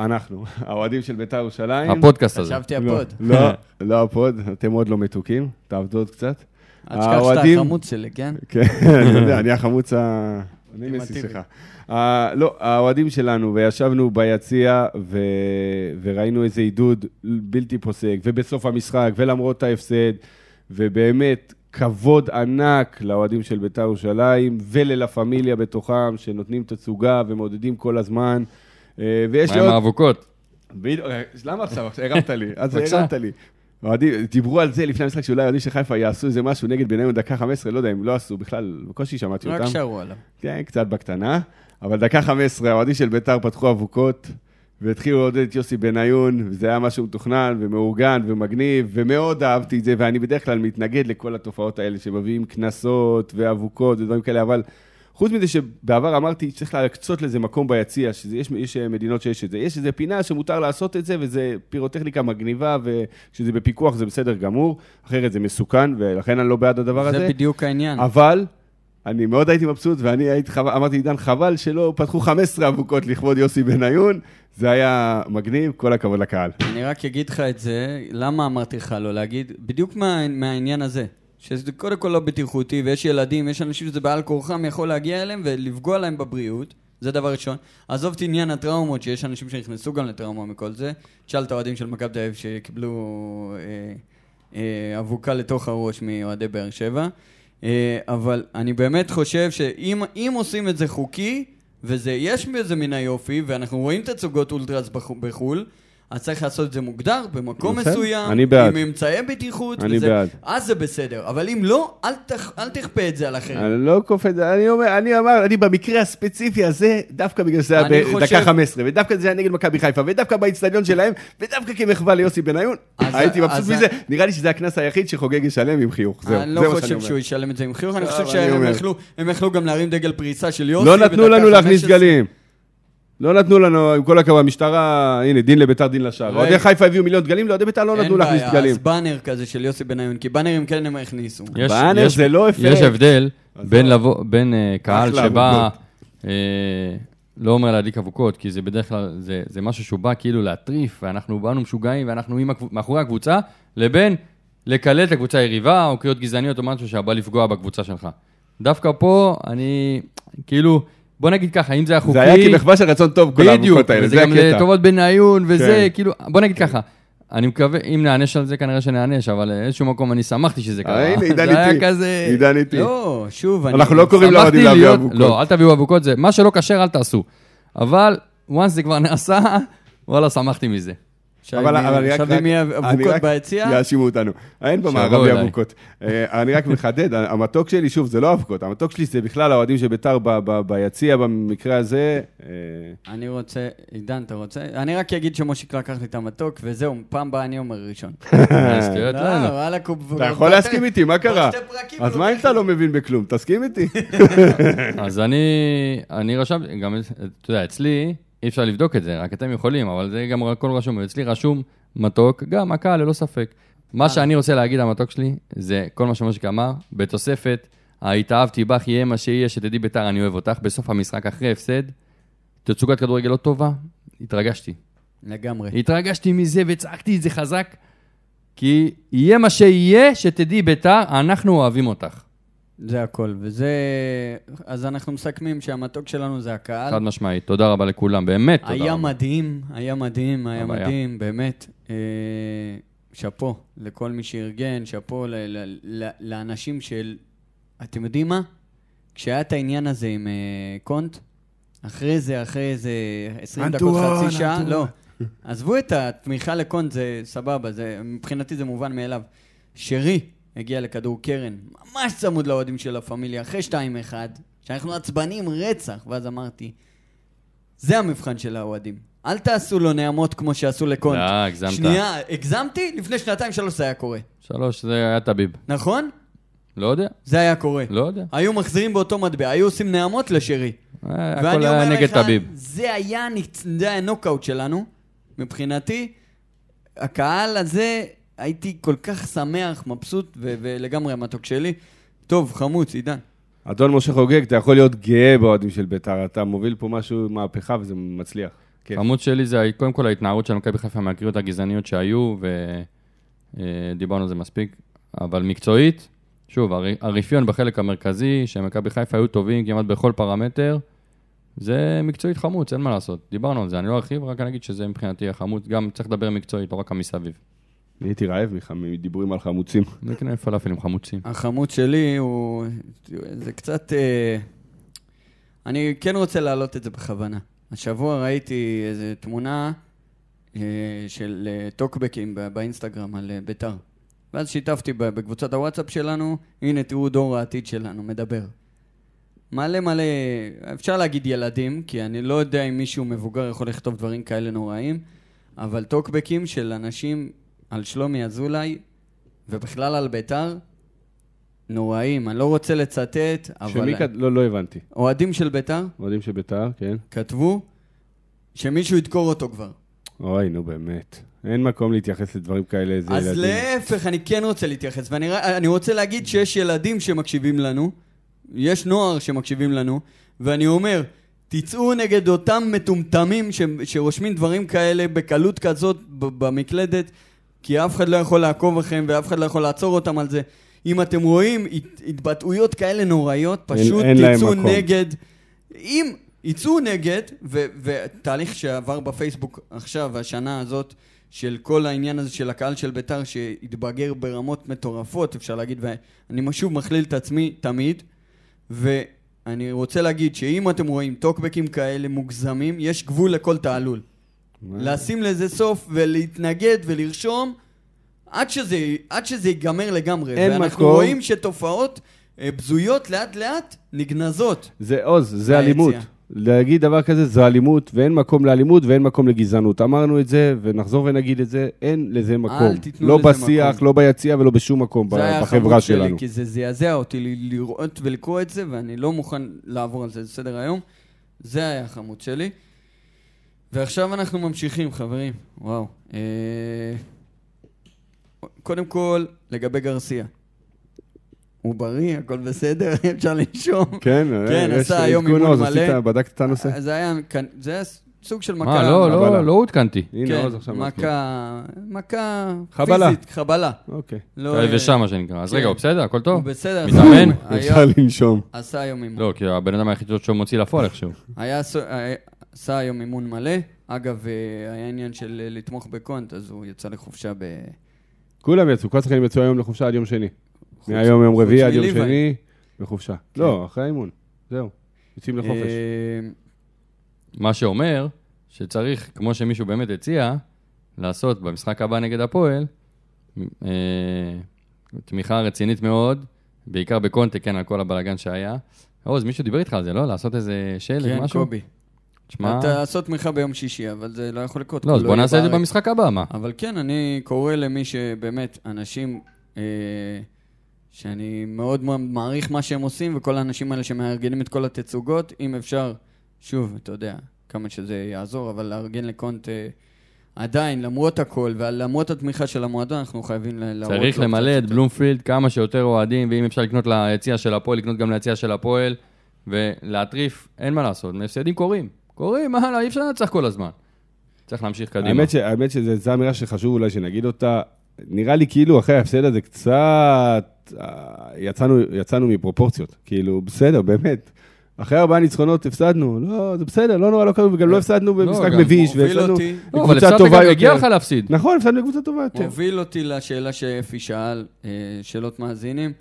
אנחנו, האוהדים של ביתר ירושלים. הפודקאסט הזה. חשבתי לא, הפוד. לא, לא הפוד, אתם עוד לא מתוקים, תעבדו עוד קצת. אל תשכח שאתה החמוץ שלי, כן? כן, אני יודע, אני החמוץ ה... אני מסי, אולטימטיבי. סליחה. ה- לא, האוהדים שלנו, וישבנו ביציע. וראינו איזה עידוד בלתי פוסק, ובסוף המשחק, ולמרות ההפסד, ובאמת, כבוד ענק לאוהדים של בית"ר ירושלים, וללה פמיליה בתוכם, שנותנים תצוגה ומעודדים כל הזמן. אה, ויש מה לי עם עוד... האבוקות? בדיוק, אה, למה עכשיו? הרמת לי. אז. הרמת לי. אוהדים, דיברו על זה לפני המשחק, שאולי אוהדים של חיפה יעשו איזה משהו נגד בניון דקה 15, לא יודע אם לא עשו, בכלל, בקושי שמעתי רק אותם. שרו עליו. כן, קצת בקטנה. אבל דקה 15, האוהדים של ביתר פתחו אבוקות, והתחילו לעודד את יוסי בניון, וזה היה משהו מתוכנן ומאורגן ומגניב, ומאוד אהבתי את זה, ואני בדרך כלל מתנגד לכל התופעות האלה שמביאים קנסות ואבוקות ודברים כאלה, אבל חוץ מזה שבעבר אמרתי שצריך להקצות לזה מקום ביציע, שיש יש מדינות שיש את זה. יש איזו פינה שמותר לעשות את זה, וזה פירוטכניקה מגניבה, וכשזה בפיקוח זה בסדר גמור, אחרת זה מסוכן, ולכן אני לא בעד הדבר הזה. זה בדיוק העניין. אבל אני מאוד הייתי מבסוט, ואני הייתי, אמרתי, עידן, חבל שלא פתחו 15 אבוקות לכבוד יוסי בניון, זה היה מגניב, כל הכבוד לקהל. אני רק אגיד לך את זה, למה אמרתי לך לא להגיד? בדיוק מה, מהעניין הזה. שזה קודם כל לא בטיחותי, ויש ילדים, יש אנשים שזה בעל כורחם יכול להגיע אליהם ולפגוע להם בבריאות. זה דבר ראשון. עזוב את עניין הטראומות, שיש אנשים שנכנסו גם לטראומה מכל זה. תשאל את האוהדים של מכבי תל שקיבלו אה, אה, אבוקה לתוך הראש מאוהדי באר שבע. אה, אבל אני באמת חושב שאם אם עושים את זה חוקי, ויש בזה מן היופי, ואנחנו רואים תצוגות אולטרס בחו- בחו"ל, אז צריך לעשות את זה מוגדר, במקום בסדר, מסוים, אני בעד. עם אמצעי בטיחות, אני וזה, בעד. אז זה בסדר. אבל אם לא, אל, תכ, אל תכפה את זה על אחרים. אני לא כופה את זה, אני אומר, אני אמר, אני במקרה הספציפי הזה, דווקא בגלל שזה היה אני בדקה חושב- 15, ודווקא זה היה נגד מכבי חיפה, ודווקא באיצטדיון שלהם, ודווקא כמחווה ליוסי בניון, הייתי מבסוט מזה, נראה לי שזה הקנס היחיד שחוגג ישלם עם חיוך, זהו, אני זה לא מה שאני חושב אומר. שהוא ישלם את זה עם חיוך, אני לא, חושב שהם אני. יכלו- גם להרים דגל פריסה של יוסי. לא נתנו לנו להכניס 15. דגלים. לא נתנו לנו, עם כל הכבוד, המשטרה, הנה, דין לביתר, דין לשער. אוהדי חיפה הביאו מיליון דגלים, לאוהדי ביתר לא אין נתנו להכניס בעיה, דגלים. אז באנר כזה של יוסי בניון, כי באנרים כן הם הכניסו. יש- באנר זה לא אפקט. יש הבדל. בין לבוא, בין אה, קהל שבא. אה, לא אומר להדליק אבוקות, כי זה בדרך כלל, זה, זה משהו שהוא בא כאילו להטריף, ואנחנו באנו משוגעים, ואנחנו הקב- מאחורי הקבוצה, לבין לקלל את הקבוצה היריבה, או קריאות גזעניות או משהו שבא לפגוע בקבוצה שלך. דווקא פה, אני, כאילו, בוא נגיד ככה, אם זה היה חוקי... זה היה כמחווה של רצון טוב, כל בדיוק, האבוקות האלה, וזה זה גם הקטע. לטובת בניון, וזה, כן. כאילו, בוא נגיד ככה, אני מקווה, אם נענש על זה, כנראה שנענש, אבל באיזשהו מקום אני שמחתי שזה קרה. אה, הנה, עידן זה היה איתי. כזה... עידן איתי. לא, שוב, אני... אנחנו לא קוראים לאוהדים להביא אבוקות. לא, אל תביאו אבוקות, זה, מה שלא כשר אל תעשו. אבל, once זה כבר נעשה, וואלה, שמחתי מזה. עכשיו אבל אם- אני רק... עכשיו אם יהיה אבוקות ביציע, יאשימו אותנו. אין במערבי אליי. אבוקות. אה, אני רק מחדד, המתוק שלי, שוב, זה לא אבוקות, המתוק שלי זה בכלל האוהדים של ביתר ביציע, במקרה הזה. אה, אני רוצה... עידן, אתה רוצה? אני רק אגיד שמושיק לקח לי את המתוק, וזהו, פעם באה אני אומר ראשון. לא, לנו. וואלה, קוב... אתה יכול להסכים איתי, מה קרה? אז הוא מה אם אתה. לא מבין בכלום? תסכים איתי. אז אני, אני רשמתי, גם, אתה יודע, אצלי, אי אפשר לבדוק את זה, רק אתם יכולים, אבל זה גם הכל רשום, אצלי רשום מתוק, גם הקהל, ללא ספק. מה שאני רוצה להגיד המתוק שלי, זה כל מה שמושיק אמר, בתוספת, ההתאהבתי בך, יהיה מה שיהיה, שתדעי ביתר, אני אוהב אותך, בסוף המשחק, אחרי הפסד, תצוגת כדורגל לא טובה, התרגשתי. לגמרי. התרגשתי מזה וצעקתי את זה חזק, כי יהיה מה שיהיה, שתדעי ביתר, אנחנו אוהבים אותך. זה הכל, וזה... אז אנחנו מסכמים שהמתוק שלנו זה הקהל. חד משמעית, תודה רבה לכולם, באמת תודה רבה. היה מדהים, היה מדהים, היה אבל היה. מדהים, באמת. אה, שאפו לכל מי שארגן, שאפו ל- ל- ל- לאנשים של... אתם יודעים מה? כשהיה את העניין הזה עם אה, קונט, אחרי זה, אחרי איזה 20 דקות, אנטואן, חצי שעה, אנטואן. לא. עזבו את התמיכה לקונט, זה סבבה, זה, מבחינתי זה מובן מאליו. שרי הגיע לכדור קרן, ממש צמוד לאוהדים של הפמיליה, אחרי 2-1, שאנחנו עצבנים רצח, ואז אמרתי, זה המבחן של האוהדים. אל תעשו לו נעמות כמו שעשו לקונט. לא, הגזמת. שנייה, הגזמתי? לפני שנתיים, שלוש זה היה קורה. שלוש, זה היה טביב. נכון? לא יודע, זה היה קורה. לא יודע. היו מחזירים באותו מטבע, היו עושים נעמות לשרי. אה, הכל היה נגד לך, טביב. זה היה, זה היה נוקאוט שלנו, מבחינתי. הקהל הזה, הייתי כל כך שמח, מבסוט, ו- ולגמרי המתוק שלי. טוב, חמוץ, עידן. אדון משה חוגג, אתה יכול להיות גאה באוהדים של ביתר, אתה מוביל פה משהו, מהפכה, וזה מצליח. כן. עמוד שלי זה קודם כל ההתנערות של מכבי חיפה מהקריאות הגזעניות שהיו, ודיברנו על זה מספיק. אבל מקצועית, שוב, הר- הרפיון בחלק המרכזי, שמכבי חיפה היו טובים כמעט בכל פרמטר, זה מקצועית חמוץ, אין מה לעשות. דיברנו על זה, אני לא ארחיב, רק אני אגיד שזה מבחינתי החמוץ, גם צריך לדבר מקצועית, לא רק המסביב. נהייתי רעב מח- מדיבורים על חמוצים. נקנה פלאפלים חמוצים. החמוץ שלי הוא... זה קצת... אה, אני כן רוצה להעלות את זה בכוונה. השבוע ראיתי איזו תמונה אה, של אה, טוקבקים באינסטגרם על ביתר. ואז שיתפתי בקבוצת הוואטסאפ שלנו, הנה תראו דור העתיד שלנו, מדבר. מלא מלא, אפשר להגיד ילדים, כי אני לא יודע אם מישהו מבוגר יכול לכתוב דברים כאלה נוראים, אבל טוקבקים של אנשים על שלומי אזולאי, ובכלל על ביתר, נוראים. אני לא רוצה לצטט, אבל שמי כת... לא, לא הבנתי. אוהדים של ביתר אוהדים של ביתר, כן. כתבו שמישהו ידקור אותו כבר. אוי, נו באמת. אין מקום להתייחס לדברים כאלה, איזה אז ילדים. להפך, אני כן רוצה להתייחס, ואני רוצה להגיד שיש ילדים שמקשיבים לנו, יש נוער שמקשיבים לנו, ואני אומר, תצאו נגד אותם מטומטמים ש, שרושמים דברים כאלה בקלות כזאת במקלדת, כי אף אחד לא יכול לעקוב אחריהם ואף אחד לא יכול לעצור אותם על זה. אם אתם רואים הת- התבטאויות כאלה נוראיות, פשוט אין להם תצאו. נגד. אם יצאו נגד, ו- ותהליך שעבר בפייסבוק עכשיו, השנה הזאת, של כל העניין הזה של הקהל של ביתר שהתבגר ברמות מטורפות, אפשר להגיד, ואני שוב מכליל את עצמי תמיד, ואני רוצה להגיד שאם אתם רואים טוקבקים כאלה מוגזמים, יש גבול לכל תעלול. לשים לזה סוף ולהתנגד ולרשום עד שזה, עד שזה ייגמר לגמרי. אין ואנחנו מקום. רואים שתופעות אה, בזויות לאט לאט נגנזות. זה עוז, זה. אלימות. להגיד דבר כזה זה אלימות, ואין מקום לאלימות ואין מקום לגזענות. אמרנו את זה, ונחזור ונגיד את זה, אין לזה מקום. תיתנו לא לזה בשיח, מקום. לא ביציע ולא בשום מקום ב- זה היה בחברה החבות שלי, שלנו. כי זה זעזע אותי לראות ולקרוא את זה, ואני לא מוכן לעבור על זה לסדר היום. זה היה החמוד שלי. ועכשיו אנחנו ממשיכים, חברים. וואו. אה... קודם כל, לגבי גרסיה. הוא בריא, הכל בסדר, אפשר לנשום. כן, כן, יש עשה היום אימון מלא. עשית, בדקת את הנושא? זה היה, זה היה סוג של מכה. מה, לא. לא, לא עודכנתי. הנה כן, עוז עכשיו. מכה, מכה חבלה. פיזית, חבלה. אוקיי. לא, אה, יבשה מה שנקרא. אז כן. רגע, הוא בסדר? הכל הוא טוב? בסדר. מתאמן? אפשר לנשום. עשה היום אימון. לא, כי הבן אדם היחיד שהוא מוציא לפועל איכשהו. עשה היום אימון מלא. אגב, אה, היה עניין של אה, לתמוך בקונט, אז הוא יצא לחופשה ב... כולם יצאו, כל השחקנים יצאו היום לחופשה עד יום שני. מהיום יום רביעי עד יום. שני, בחופשה. לא, אחרי האימון. זהו. יוצאים לחופש. אה, מה שאומר שצריך, כמו שמישהו באמת הציע, לעשות במשחק הבא נגד הפועל, תמיכה רצינית מאוד, בעיקר בקונטה, כן, על כל הבלאגן שהיה. עוז, מישהו דיבר איתך על זה, לא? לעשות איזה שלט, כן, משהו? קובי. תשמע, אתה לעשות תמיכה ביום שישי, אבל זה לא יכול לקרות. לא, אז בוא יהיה נעשה את זה. במשחק הבא, מה? אבל כן, אני קורא למי שבאמת, אנשים אה, שאני מאוד מעריך מה שהם עושים, וכל האנשים האלה שמארגנים את כל התצוגות, אם אפשר, שוב, אתה יודע, כמה שזה יעזור, אבל לארגן לקונט אה, עדיין, למרות הכל, ולמרות התמיכה של המועדון, אנחנו חייבים להראות צריך לו למלא קצת את. בלומפילד כמה שיותר אוהדים, ואם אפשר לקנות ליציע של הפועל, לקנות גם ליציע של הפועל, ולהטריף, אין מה לעשות, הפסדים קורים. קורים, הלאה, אי אפשר לנצח כל הזמן. צריך להמשיך קדימה. האמת, ש, האמת שזו אמירה שחשוב אולי שנגיד אותה. נראה לי כאילו אחרי ההפסד הזה קצת אה, יצאנו, יצאנו מפרופורציות. כאילו, בסדר, באמת. אחרי ארבעה ניצחונות הפסדנו, לא, זה בסדר, לא נורא, לא קרה, וגם לא הפסדנו במשחק גם מביש, והפסדנו אותי- לא, אבל לקבוצה הפסדת טובה גם, הגיע לך יותר. להפסיד. נכון, הפסדנו לקבוצה טובה יותר. מוביל אותי לשאלה שאפי שאל, אה, שאלות מאזינים.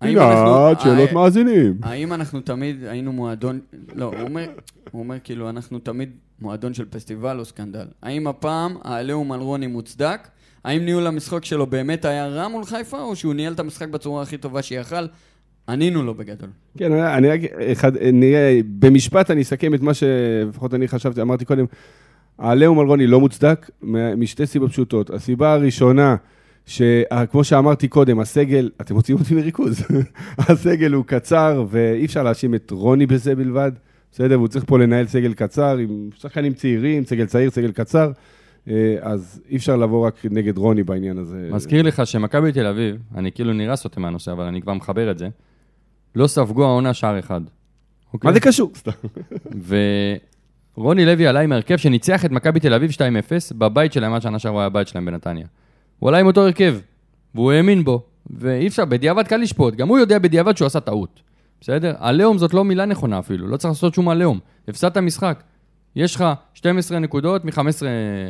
פינת שאלות אה, מאזינים. האם אנחנו תמיד היינו מועדון, לא, הוא אומר, הוא אומר כאילו, אנחנו תמיד מועדון של פסטיבל או סקנדל. האם הפעם העליהום על רוני מוצדק? האם ניהול המשחק שלו באמת היה רע מול חיפה, או שהוא ניהל את המשחק בצורה הכי טובה שיכל? ענינו לו בגדול. כן, אני רק, אחד, נראה, במשפט אני אסכם את מה שלפחות אני חשבתי, אמרתי קודם, העליהום על רוני לא מוצדק, משתי סיבות פשוטות. הסיבה הראשונה, שכמו שאמרתי קודם, הסגל, אתם מוציאים אותי מריכוז, הסגל הוא קצר, ואי אפשר להאשים את רוני בזה בלבד, בסדר? והוא צריך פה לנהל סגל קצר, עם שחקנים צעירים, סגל צעיר, סגל קצר, אה, אז אי אפשר לבוא רק נגד רוני בעניין הזה. מזכיר לך שמכבי תל אביב, אני כאילו נראה סוטה מהנושא, אבל אני כבר מחבר את זה, לא ספגו העונה שער אחד. אוקיי? מה זה קשור? סתם. ורוני לוי עלה עם הרכב שניצח את מכבי תל אביב 2-0 בבית שלהם, עד שנה שעברה היה הבית שלהם בנתניה. הוא עלה עם אותו הרכב, והוא האמין בו, ואי אפשר, בדיעבד קל לשפוט, גם הוא יודע בדיעבד שהוא עשה טעות. בסדר? עליהום זאת לא מילה נכונה אפילו, לא צריך לעשות שום עליהום. הפסדת משחק. יש לך 12 נקודות מ-15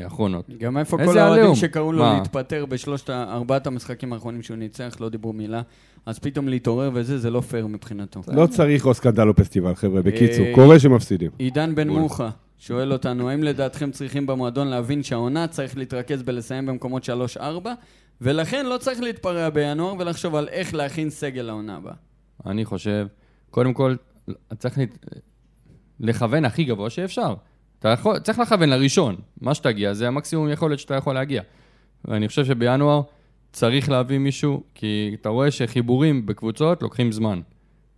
אחרונות. גם איפה כל האוהדים? שקראו לו מה? להתפטר בשלושת, ארבעת המשחקים האחרונים שהוא ניצח, לא דיברו מילה, אז פתאום להתעורר וזה, זה לא פייר מבחינתו. לא צריך או סקנדל או פסטיבל, חבר'ה, בקיצור, אה, קורה שמפסידים. עידן בן. מוחה שואל אותנו, האם לדעתכם צריכים במועדון להבין שהעונה צריך להתרכז בלסיים במקומות 3-4, ולכן לא צריך להתפרע בינואר ולחשוב על איך להכין סגל לעונה הבאה. אני חושב, קודם כל, צריך להת... לכוון הכי גבוה שאפשר. אתה יכול, צריך לכוון לראשון. מה שתגיע זה המקסימום יכולת שאתה יכול להגיע. ואני חושב שבינואר צריך להביא מישהו, כי אתה רואה שחיבורים בקבוצות לוקחים זמן.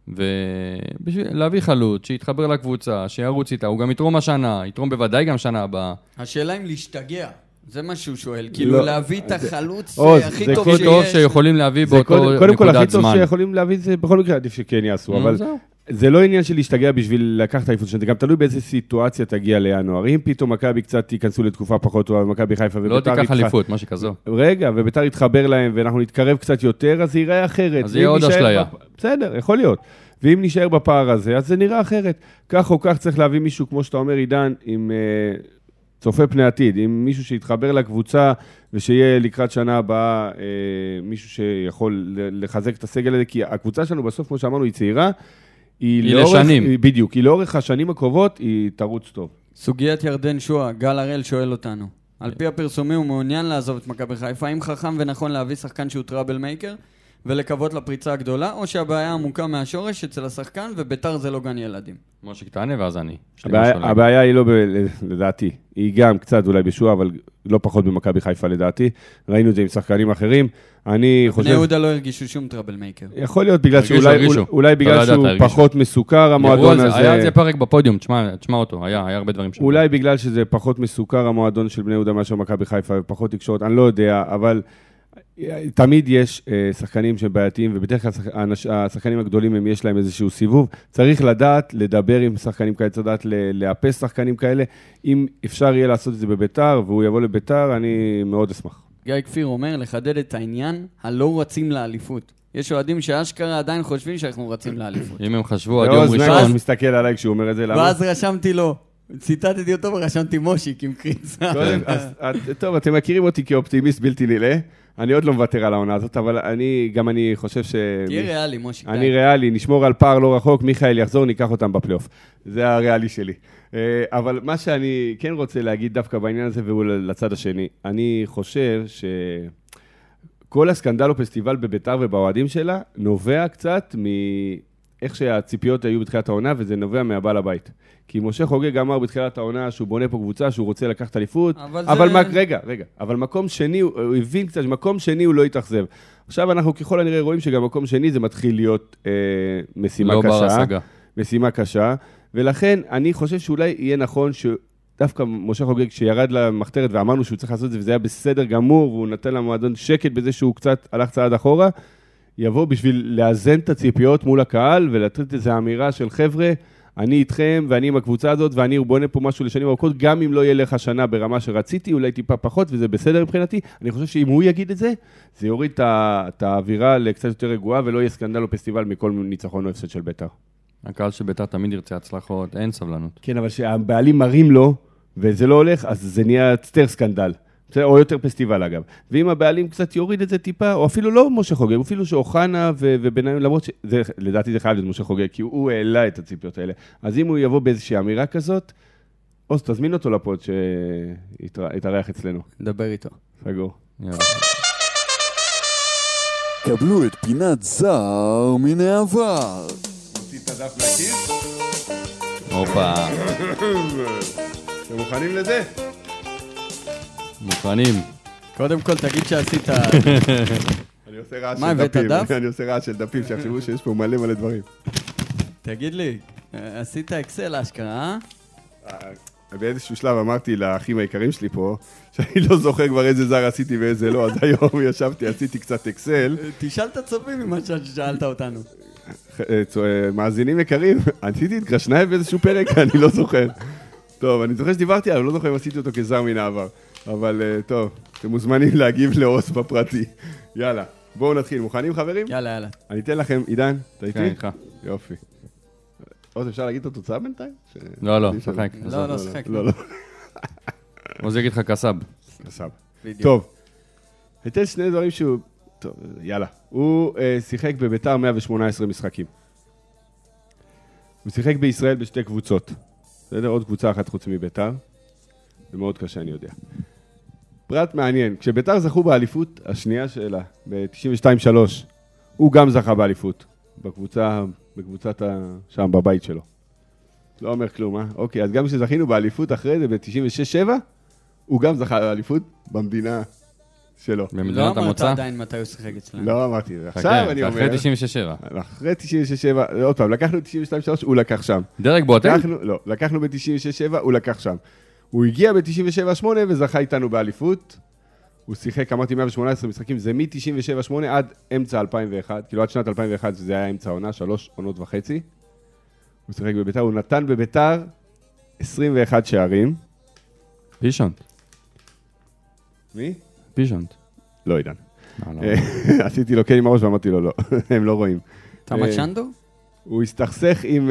ובשביל להביא חלוץ, שיתחבר לקבוצה, שירוץ איתה, הוא גם יתרום השנה, יתרום בוודאי גם שנה הבאה. השאלה אם להשתגע, זה מה שהוא שואל, כאילו לא, להביא את זה- החלוץ עוז, הכי זה טוב הכי שיש. טוב שיכולים להביא זה באותו קודם, קודם כל, הכי נקודת טוב זמן. שיכולים להביא זה בכל מקרה עדיף שכן יעשו, אבל. זה לא עניין של להשתגע בשביל לקחת אליפות, זה גם תלוי באיזה סיטואציה תגיע לינואר. אם פתאום מכבי קצת ייכנסו לתקופה פחות טובה, ומכבי חיפה לא וביתר תיקח יתח- אליפות, משהו כזו. רגע, וביתר יתחבר להם, ואנחנו נתקרב קצת יותר, אז זה ייראה אחרת. אז יהיה עוד אשליה. בפ- בסדר, יכול להיות. ואם נישאר בפער הזה, אז זה נראה אחרת. כך או כך צריך להביא מישהו, כמו שאתה אומר, עידן, עם אה, צופה פני עתיד, עם מישהו שיתחבר לקבוצה, ושיהיה לקראת שנה הבאה אה, מישהו שיכול לחזק את הסגל הזה, כי הקבוצה שלנו בסוף, כמו שאמרנו, היא צעירה. היא לאורך- לשנים. היא- בדיוק, היא לאורך השנים הקרובות, היא תרוץ טוב. סוגיית ירדן שואה, גל הראל שואל אותנו. על פי הפרסומים הוא מעוניין לעזוב את מכבי חיפה, האם חכם ונכון להביא שחקן שהוא טראבל מייקר ולקוות לפריצה הגדולה, או שהבעיה עמוקה מהשורש אצל השחקן וביתר זה לא גן ילדים? משה תענה ואז אני. הבעיה-. הבעיה היא לא, ב, לדעתי, היא גם קצת אולי בשועה, אבל לא פחות במכבי חיפה לדעתי. ראינו את זה עם שחקנים אחרים. אני בני חושב... יהודה לא הרגישו שום טראבל מייקר. יכול להיות בגלל הרגישו, שאולי הרגישו. אולי אתה לא בגלל ידעת, שהוא הרגישו. פחות מסוכר המועדון על זה, היה על הזה. זה פרק בפודיום, תשמע, תשמע אותו, היה היה הרבה דברים שם. אולי בגלל שזה פחות מסוכר המועדון של בני יהודה מאשר מכבי חיפה ופחות תקשורת, אני לא יודע, אבל תמיד יש אה, שחקנים שהם בעייתיים, ובדרך כלל השח- האנש- השחקנים הגדולים, הם יש להם איזשהו סיבוב. צריך לדעת לדבר עם שחקנים כאלה, צריך לדעת לאפס שחקנים כאלה. אם אפשר יהיה לעשות את זה בביתר, והוא יבוא לביתר, אני מאוד אשמח. גיא כפיר אומר, לחדד את העניין, הלא רצים לאליפות. יש אוהדים שאשכרה עדיין חושבים שאנחנו רצים לאליפות. אם הם חשבו עד יום ראשון, נגos מסתכל עליי כשהוא אומר את זה, למה? ואז רשמתי לו, ציטטתי אותו ורשמתי מושיק עם קריצה. את- טוב, אתם מכירים אותי כאופטימיסט בלתי נלאה. אני עוד לא מוותר על העונה הזאת, אבל אני, גם אני חושב ש... תהיה ריאלי, מושיק. אני. ריאלי, נשמור על פער לא רחוק, מיכאל יחזור, ניקח אותם בפלייאוף. זה הריאלי שלי. אה, אבל מה שאני כן רוצה להגיד דווקא בעניין הזה, והוא לצד השני, אני חושב שכל הסקנדל או פסטיבל בביתר ובאוהדים שלה, נובע קצת מאיך שהציפיות היו בתחילת העונה, וזה נובע מהבעל הבית. כי משה חוגג אמר בתחילת העונה שהוא בונה פה קבוצה, שהוא רוצה לקחת אליפות, אבל אבל זה- מה, רגע, רגע, אבל מקום שני, הוא הבין קצת שמקום שני הוא לא התאכזב. עכשיו אנחנו ככל הנראה רואים שגם מקום שני זה מתחיל להיות אה, משימה לא קשה. בר השגה. משימה קשה, ולכן אני חושב שאולי יהיה נכון שדווקא משה חוגג, כשירד למחתרת ואמרנו שהוא צריך לעשות את זה, וזה היה בסדר גמור, והוא נתן למועדון שקט בזה שהוא קצת הלך צעד אחורה, יבוא בשביל לאזן את הציפיות מול הקהל ולתת איזו אמירה של חבר'ה, אני איתכם ואני עם הקבוצה הזאת ואני בונה פה משהו לשנים ארוכות, גם אם לא יהיה לך שנה ברמה שרציתי, אולי טיפה פחות, וזה בסדר מבחינתי. אני חושב שאם הוא יגיד את זה, זה יוריד את האווירה לקצת יותר רגועה ולא יהיה סקנדל או פסטיבל מכל ניצחון או הפסד של בית"ר. הקהל של ביתר תמיד ירצה הצלחות, אין סבלנות. כן, אבל כשהבעלים מראים לו, וזה לא הולך, אז זה נהיה יותר סקנדל. בסדר? או יותר פסטיבל אגב. ואם הבעלים קצת יוריד את זה טיפה, או אפילו לא משה חוגג, אפילו שאוחנה ו- ובניון, למרות שזה, לדעתי זה חייב להיות משה חוגג, כי הוא העלה את הציפיות האלה. אז אם הוא יבוא באיזושהי אמירה כזאת, עוז, תזמין אותו לפוד שיתארח אצלנו. דבר איתו. סגור. קבלו את פינת זר מן העבר. הופה, אתם מוכנים לזה? מוכנים. קודם כל, תגיד שעשית... אני עושה רעש מה, של הבאת דפים. דף? אני עושה רעש של דפים, שיחשבו שיש פה מלא מלא דברים. תגיד לי, אה, עשית אקסל אשכרה, אה? באיזשהו שלב אמרתי לאחים היקרים שלי פה, שאני לא זוכר כבר איזה זר עשיתי ואיזה לא, אז היום ישבתי, עשיתי קצת אקסל. אה, תשאל את הצופים ממה ששאלת אותנו. אה, אה, מאזינים יקרים, עשיתי את גרשנייב באיזשהו פרק, אני לא זוכר. טוב, אני זוכר שדיברתי עליו, לא זוכר אם עשיתי אותו כזר מן העבר. אבל אה, טוב, אתם מוזמנים להגיב לאוס בפרטי. יאללה, בואו נתחיל. מוכנים חברים? יאללה, יאללה. אני אתן לכם, עידן, אתה כן, איתי? איתך. יופי. עוד אפשר להגיד את התוצאה בינתיים? ש- לא, לא. שחק. לא, לא, שחק. לא, לא. עוז יגיד לך קסאב. קסאב. בדיוק. טוב, אתן שני דברים שהוא... טוב, יאללה. הוא אה, שיחק בביתר 118 משחקים. הוא שיחק בישראל בשתי קבוצות. בסדר? עוד קבוצה אחת חוץ מביתר. זה מאוד קשה, אני יודע. פרט מעניין, כשביתר זכו באליפות השנייה שלה, ב-92-3, הוא גם זכה באליפות. בקבוצה, בקבוצת ה... שם, בבית שלו. לא אומר כלום, אה? אוקיי, אז גם כשזכינו באליפות אחרי זה, ב-96-7, הוא גם זכה באליפות במדינה שלו. לא במדינת אמרת המוצא. עדיין מתי הוא שיחק אצלנו. לא אמרתי את זה. חכה, עכשיו אני אומר... אחרי 97. אחרי 96-7, עוד פעם, לקחנו את 92-3, הוא לקח שם. דרג בוטל? לקחנו, לא, לקחנו ב-96-7, הוא לקח שם. הוא הגיע ב-97-8 וזכה איתנו באליפות. הוא שיחק, אמרתי, 118 משחקים, זה מ-97-8 עד אמצע 2001, כאילו עד שנת 2001, שזה היה אמצע העונה, שלוש עונות וחצי. הוא שיחק בביתר, הוא נתן בביתר 21 שערים. פישונט. מי? פישונט. לא, עידן. לא, לא. אה, עשיתי לו כן עם הראש ואמרתי לו לא, הם לא רואים. תמה אה, צ'נדו? הוא הסתכסך עם...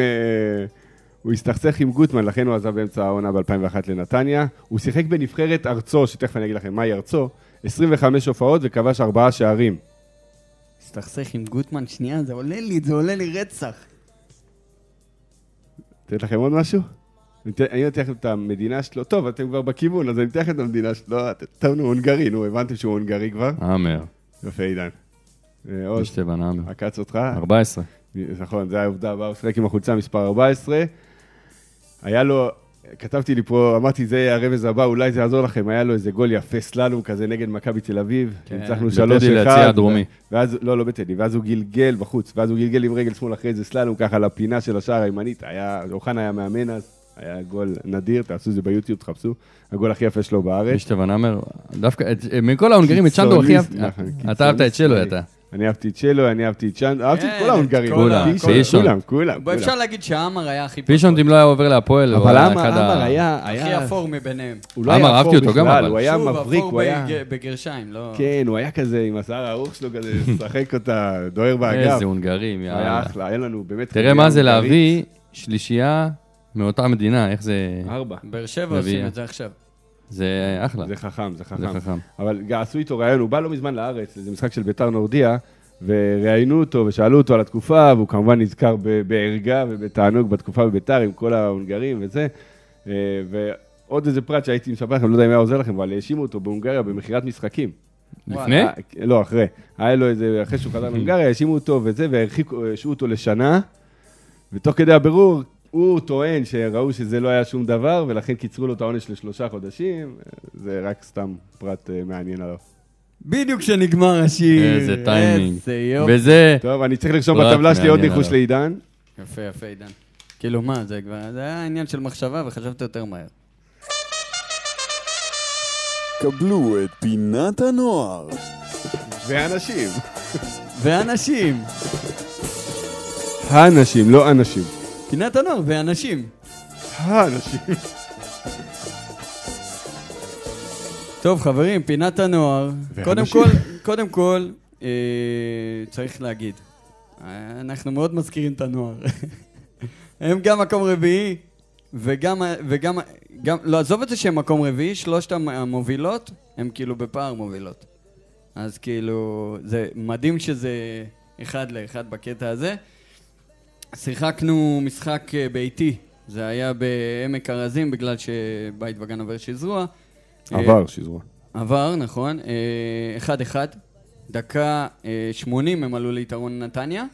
הוא הסתכסך עם גוטמן, לכן הוא עזב באמצע העונה ב-2001 לנתניה. הוא שיחק בנבחרת ארצו, שתכף אני אגיד לכם מהי ארצו, 25 הופעות וכבש ארבעה שערים. הסתכסך עם גוטמן, שנייה, זה עולה לי, זה עולה לי רצח. לתת לכם עוד משהו? אני אתן לכם את המדינה שלו, טוב, אתם כבר בכיוון, אז אני אתן לכם את המדינה שלו, אתם- טוב, נו, הונגרי, נו, הבנתם שהוא הונגרי כבר? האמר. יפה, עידן. אה, עוז. עקץ אותך? 14. נכון, זה העובדה הבאה, הוא שיחק עם החולצה מספר 14. היה לו, כתבתי לי פה, אמרתי, זה הרמז הבא, אולי זה יעזור לכם, היה לו איזה גול יפה סללום כזה נגד מכבי תל אביב. כן. ניצחנו בטדי 3-1. ליציע הדרומי. ואז, לא, לא בטדי, ואז הוא גלגל בחוץ, ואז הוא גלגל עם רגל שמאל אחרי זה סללום ככה לפינה של השער הימנית. היה, אוחנה היה מאמן אז, היה גול נדיר, תעשו את זה ביוטיוב, תחפשו. הגול הכי יפה שלו בארץ. אשטבן האמר, דווקא, מכל ההונגרים את צ'נדו הכי. קיצוני, נכון, אתה אהבת את שלו. אתה. אני אהבתי את שלו, אני אהבתי את צ'אנד, אהבתי את כן, כל ההונגרים. כולם. כולם, כולם. אפשר. להגיד שעמר היה הכי פחות. פישונט אם לא היה עובר להפועל, הוא אבל היה עמר, אחד ה... עמר היה, הכי. אפור מביניהם. הוא לא עמר, היה אהבתי אפור אותו גם, בכלל, אבל. הוא היה שוב, מבריק, אפור הוא היה... בג- בגרשיים, לא... כן, הוא היה כזה עם השיער הארוך שלו כזה, לשחק אותה, דוהר באגף. איזה הונגרים, הוא היה יאללה. אחלה, היה לנו באמת... תראה מה זה. להביא שלישייה מאותה מדינה, איך זה... ארבע. באר שבע עושים. את זה עכשיו. זה אחלה. זה חכם, זה זה חכם. חכם. אבל עשו איתו ראיון, הוא בא לא מזמן לארץ, איזה משחק של ביתר נורדיה, וראיינו אותו ושאלו אותו על התקופה, והוא כמובן נזכר בערגה ובתענוג בתקופה בביתר עם כל ההונגרים וזה. אה, ועוד איזה פרט שהייתי מספר לכם, לא יודע אם היה עוזר לכם, אבל האשימו אותו בהונגריה במכירת משחקים. לפני? אה, לא, אחרי. היה לו איזה, אחרי שהוא חזר להונגריה, האשימו אותו וזה, והרחיקו, השעו אותו לשנה, ותוך כדי הבירור, הוא טוען שראו שזה לא היה שום דבר, ולכן קיצרו לו את העונש לשלושה חודשים. זה רק סתם פרט אה, מעניין עליו. בדיוק כשנגמר השיר. איזה טיימינג. איזה יופי. וזה... טוב, אני צריך לרשום בטבלה שלי עוד ניחוש. לעידן. יפה, יפה, עידן. כאילו, מה, זה כבר... זה היה עניין של מחשבה וחשבתי יותר מהר. קבלו את פינת הנוער. ואנשים. ואנשים. האנשים, לא אנשים. פינת הנוער ואנשים. האנשים. טוב, חברים, פינת הנוער. קודם כל, קודם כל, אה, צריך להגיד, אה, אנחנו מאוד מזכירים את הנוער. הם גם מקום רביעי, וגם, וגם, גם, לא, עזוב את זה שהם מקום רביעי, שלושת המ- המובילות, הם כאילו בפער מובילות. אז כאילו, זה מדהים שזה אחד לאחד בקטע הזה. שיחקנו משחק אה, ביתי, זה היה בעמק ארזים בגלל שבית וגן עובר שזרוע. אה, עבר, שזרוע. עבר, נכון. אה, אחד אחד. דקה אה, 80 הם עלו ליתרון נתניה,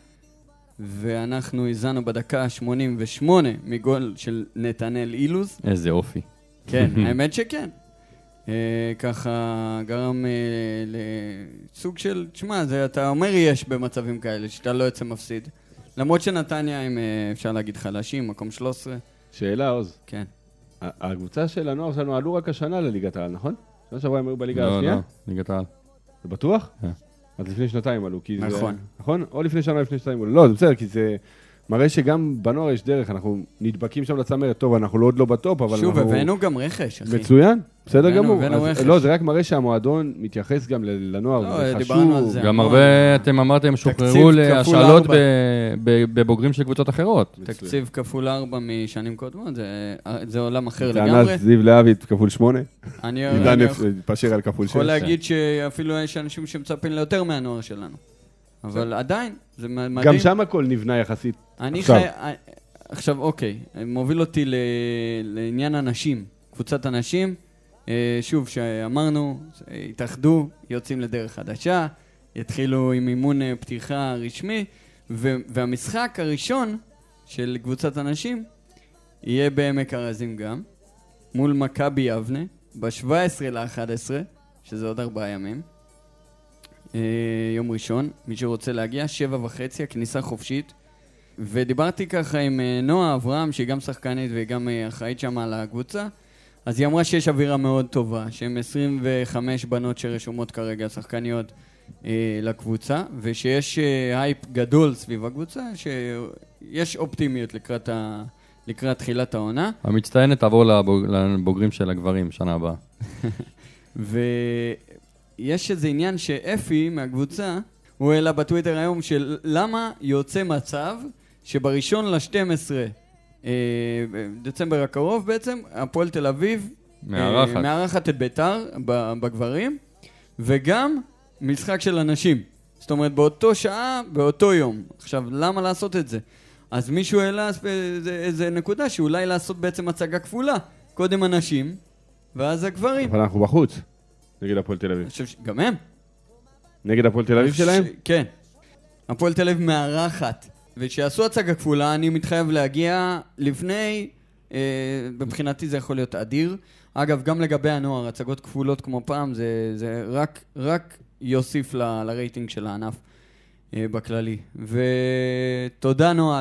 ואנחנו האזנו בדקה ה-88 מגול של נתנאל אילוז. איזה אופי. כן, האמת שכן. אה, ככה גרם אה, לסוג של, תשמע, זה אתה אומר יש במצבים כאלה, שאתה לא יוצא מפסיד. למרות שנתניה הם, אה, אפשר להגיד, חלשים, מקום 13. שאלה, עוז. כן. הקבוצה של הנוער שלנו עלו רק השנה לליגת העל, נכון? שנה שעברה הם היו בליגה לא, השנייה? לא, ליגת העל. זה בטוח? כן. אז לפני שנתיים עלו, כי זה... נכון. נכון? או לפני שנה, לפני שנתיים עלו. לא, זה בסדר, כי זה מראה שגם בנוער יש דרך, אנחנו נדבקים שם לצמרת. טוב, אנחנו לא עוד לא בטופ, אבל שוב, אנחנו... הבאנו גם רכש, אחי. מצוין, בסדר הבאנו- גמור. הבאנו אז- רכש. לא, זה רק מראה שהמועדון מתייחס גם לנוער, לא, זה דיברנו על חשוב. זה. גם המון. הרבה, אתם אמרתם, שוחררו להשאלות ארבע. ב- ב- בבוגרים של קבוצות אחרות. מצוין. תקציב כפול ארבע משנים קודמות, זה, זה עולם אחר טענה לגמרי. זיו להבי כפול שמונה. אני, עידן אני התפשר על כפול שש. יכול להגיד שאפילו יש אנשים שמצפים ליותר מהנוער שלנו. אבל עדיין, זה מדהים. גם שם הכל נבנה יחסית. אני עכשיו. חי... עכשיו, אוקיי, מוביל אותי ל... לעניין הנשים, קבוצת הנשים. אה, שוב, שאמרנו, התאחדו, יוצאים לדרך חדשה, יתחילו עם אימון אה, פתיחה רשמי, ו... והמשחק הראשון של קבוצת הנשים יהיה בעמק ארזים גם, מול מכבי יבנה, ב-17 ל-11, שזה עוד ארבעה ימים. אה, יום ראשון, מי שרוצה להגיע, שבע וחצי, הכניסה חופשית. ודיברתי ככה עם אה, נועה אברהם, שהיא גם שחקנית והיא גם אה, אחראית שם על הקבוצה, אז היא אמרה שיש אווירה מאוד טובה, שהן 25 בנות שרשומות כרגע, שחקניות, אה, לקבוצה, ושיש אה, הייפ גדול סביב הקבוצה, שיש אופטימיות לקראת, ה... לקראת תחילת העונה. המצטיינת תעבור לבוג- לבוגרים של הגברים, שנה הבאה. ויש איזה עניין שאפי מהקבוצה, הוא העלה בטוויטר היום של למה יוצא מצב שבראשון ל-12, אה, דצמבר הקרוב בעצם, הפועל תל אביב מארחת. אה, מארחת את ביתר בגברים, וגם משחק של הנשים. זאת אומרת, באותו שעה, באותו יום. עכשיו, למה לעשות את זה? אז מישהו העלה איזה, איזה נקודה שאולי לעשות בעצם הצגה כפולה. קודם הנשים, ואז הגברים. אבל אנחנו בחוץ, נגד הפועל תל אביב. חושב שגם הם. נגד הפועל תל אביב ש- שלהם? כן. הפועל תל אביב מארחת. וכשיעשו הצגה כפולה, אני מתחייב להגיע לפני, אה, מבחינתי זה יכול להיות אדיר. אגב, גם לגבי הנוער, הצגות כפולות כמו פעם, זה, זה רק, רק יוסיף ל, לרייטינג של הענף אה, בכללי. ותודה נועה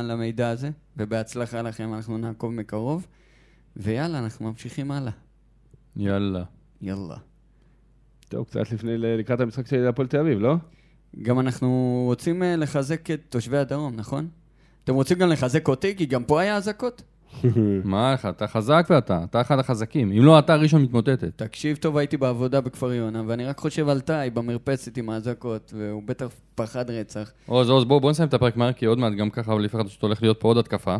על המידע הזה, ובהצלחה לכם, אנחנו נעקוב מקרוב. ויאללה, אנחנו ממשיכים הלאה. יאללה. יאללה. טוב, קצת לפני, לקראת המשחק של הפועל תל אביב, לא? גם אנחנו רוצים אה, לחזק את תושבי הדרום, נכון? אתם רוצים גם לחזק אותי? כי גם פה היה אזעקות. מה לך, אתה חזק ואתה, אתה אחד החזקים. אם לא אתה, ראשון מתמוטטת. תקשיב טוב, הייתי בעבודה בכפר יונה, ואני רק חושב על טאי במרפסת עם האזעקות, והוא בטח פחד רצח. עוז, עוז, בוא, בוא נסיים את הפרק מהר, כי עוד מעט גם ככה, אבל לפחות הולך להיות פה עוד התקפה.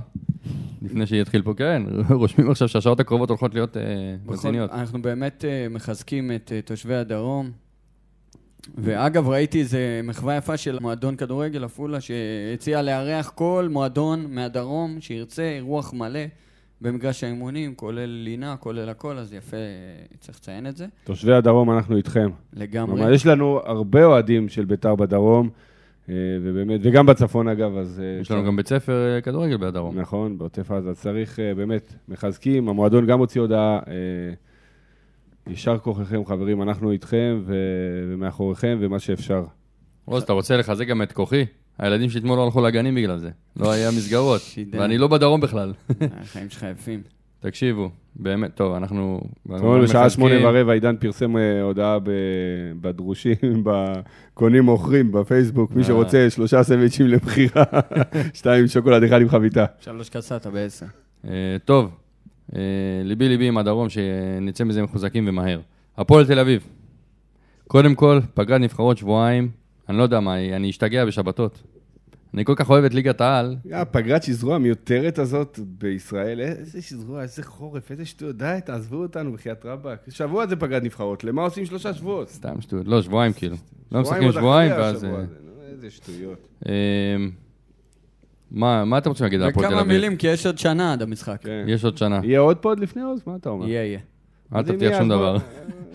לפני שיתחיל פה, כן, רושמים עכשיו שהשעות הקרובות הולכות להיות אה, רציניות. אנחנו באמת אה, מחזקים את אה, תושבי הדרום. ואגב, ראיתי איזה מחווה יפה של מועדון כדורגל עפולה, שהציע לארח כל מועדון מהדרום שירצה אירוח מלא במגרש האימונים, כולל לינה, כולל הכל, אז יפה, צריך לציין את זה. תושבי הדרום, אנחנו איתכם. לגמרי. יש לנו הרבה אוהדים של ביתר בדרום, ובאמת, וגם בצפון אגב, אז... אה, יש לנו גם בית ספר אה, כדורגל בדרום. נכון, בעוטף עזה. צריך אה, באמת, מחזקים, המועדון גם הוציא הודעה. אה, יישר כוחכם, חברים, אנחנו איתכם ומאחוריכם ומה שאפשר. עוז, אתה רוצה לחזק גם את כוחי? הילדים שלי אתמול לא הלכו לגנים בגלל זה. לא היה מסגרות. ואני לא בדרום בכלל. החיים שלך יפים. תקשיבו, באמת, טוב, אנחנו... אתמול בשעה. שמונה ורבע עידן פרסם אה, הודעה בדרושים, בקונים מוכרים בפייסבוק, מי אה. שרוצה שלושה סנדוויצ'ים למכירה, שתיים עם שוקולד, אחד עם חביתה. שלוש קסטה בעשר. אה, טוב, ליבי ליבי עם הדרום, שנצא מזה מחוזקים ומהר. הפועל תל אביב. קודם כל, פגרת נבחרות שבועיים, אני לא יודע מה, אני אשתגע בשבתות. אני כל כך אוהב את ליגת העל, יא, פגרת שזרוע המיותרת הזאת בישראל, איזה שזרוע, איזה חורף, איזה שטויות, די, תעזבו אותנו בחייאת רבאק. שבוע זה פגרת נבחרות, למה עושים שלושה שבועות? סתם שטויות, לא, שבועיים כאילו. לא משחקים שבועיים, ואז... אה, איזה שטויות. אה, מה מה אתם רוצים להגיד על הפועל תל וכמה אביב? מילים, כי יש עוד שנה עד המשחק. כן. יש עוד שנה, יהיה עוד פוד לפני עוז? מה אתה אומר? יהיה, יהיה. אל תבטיח שום דבר.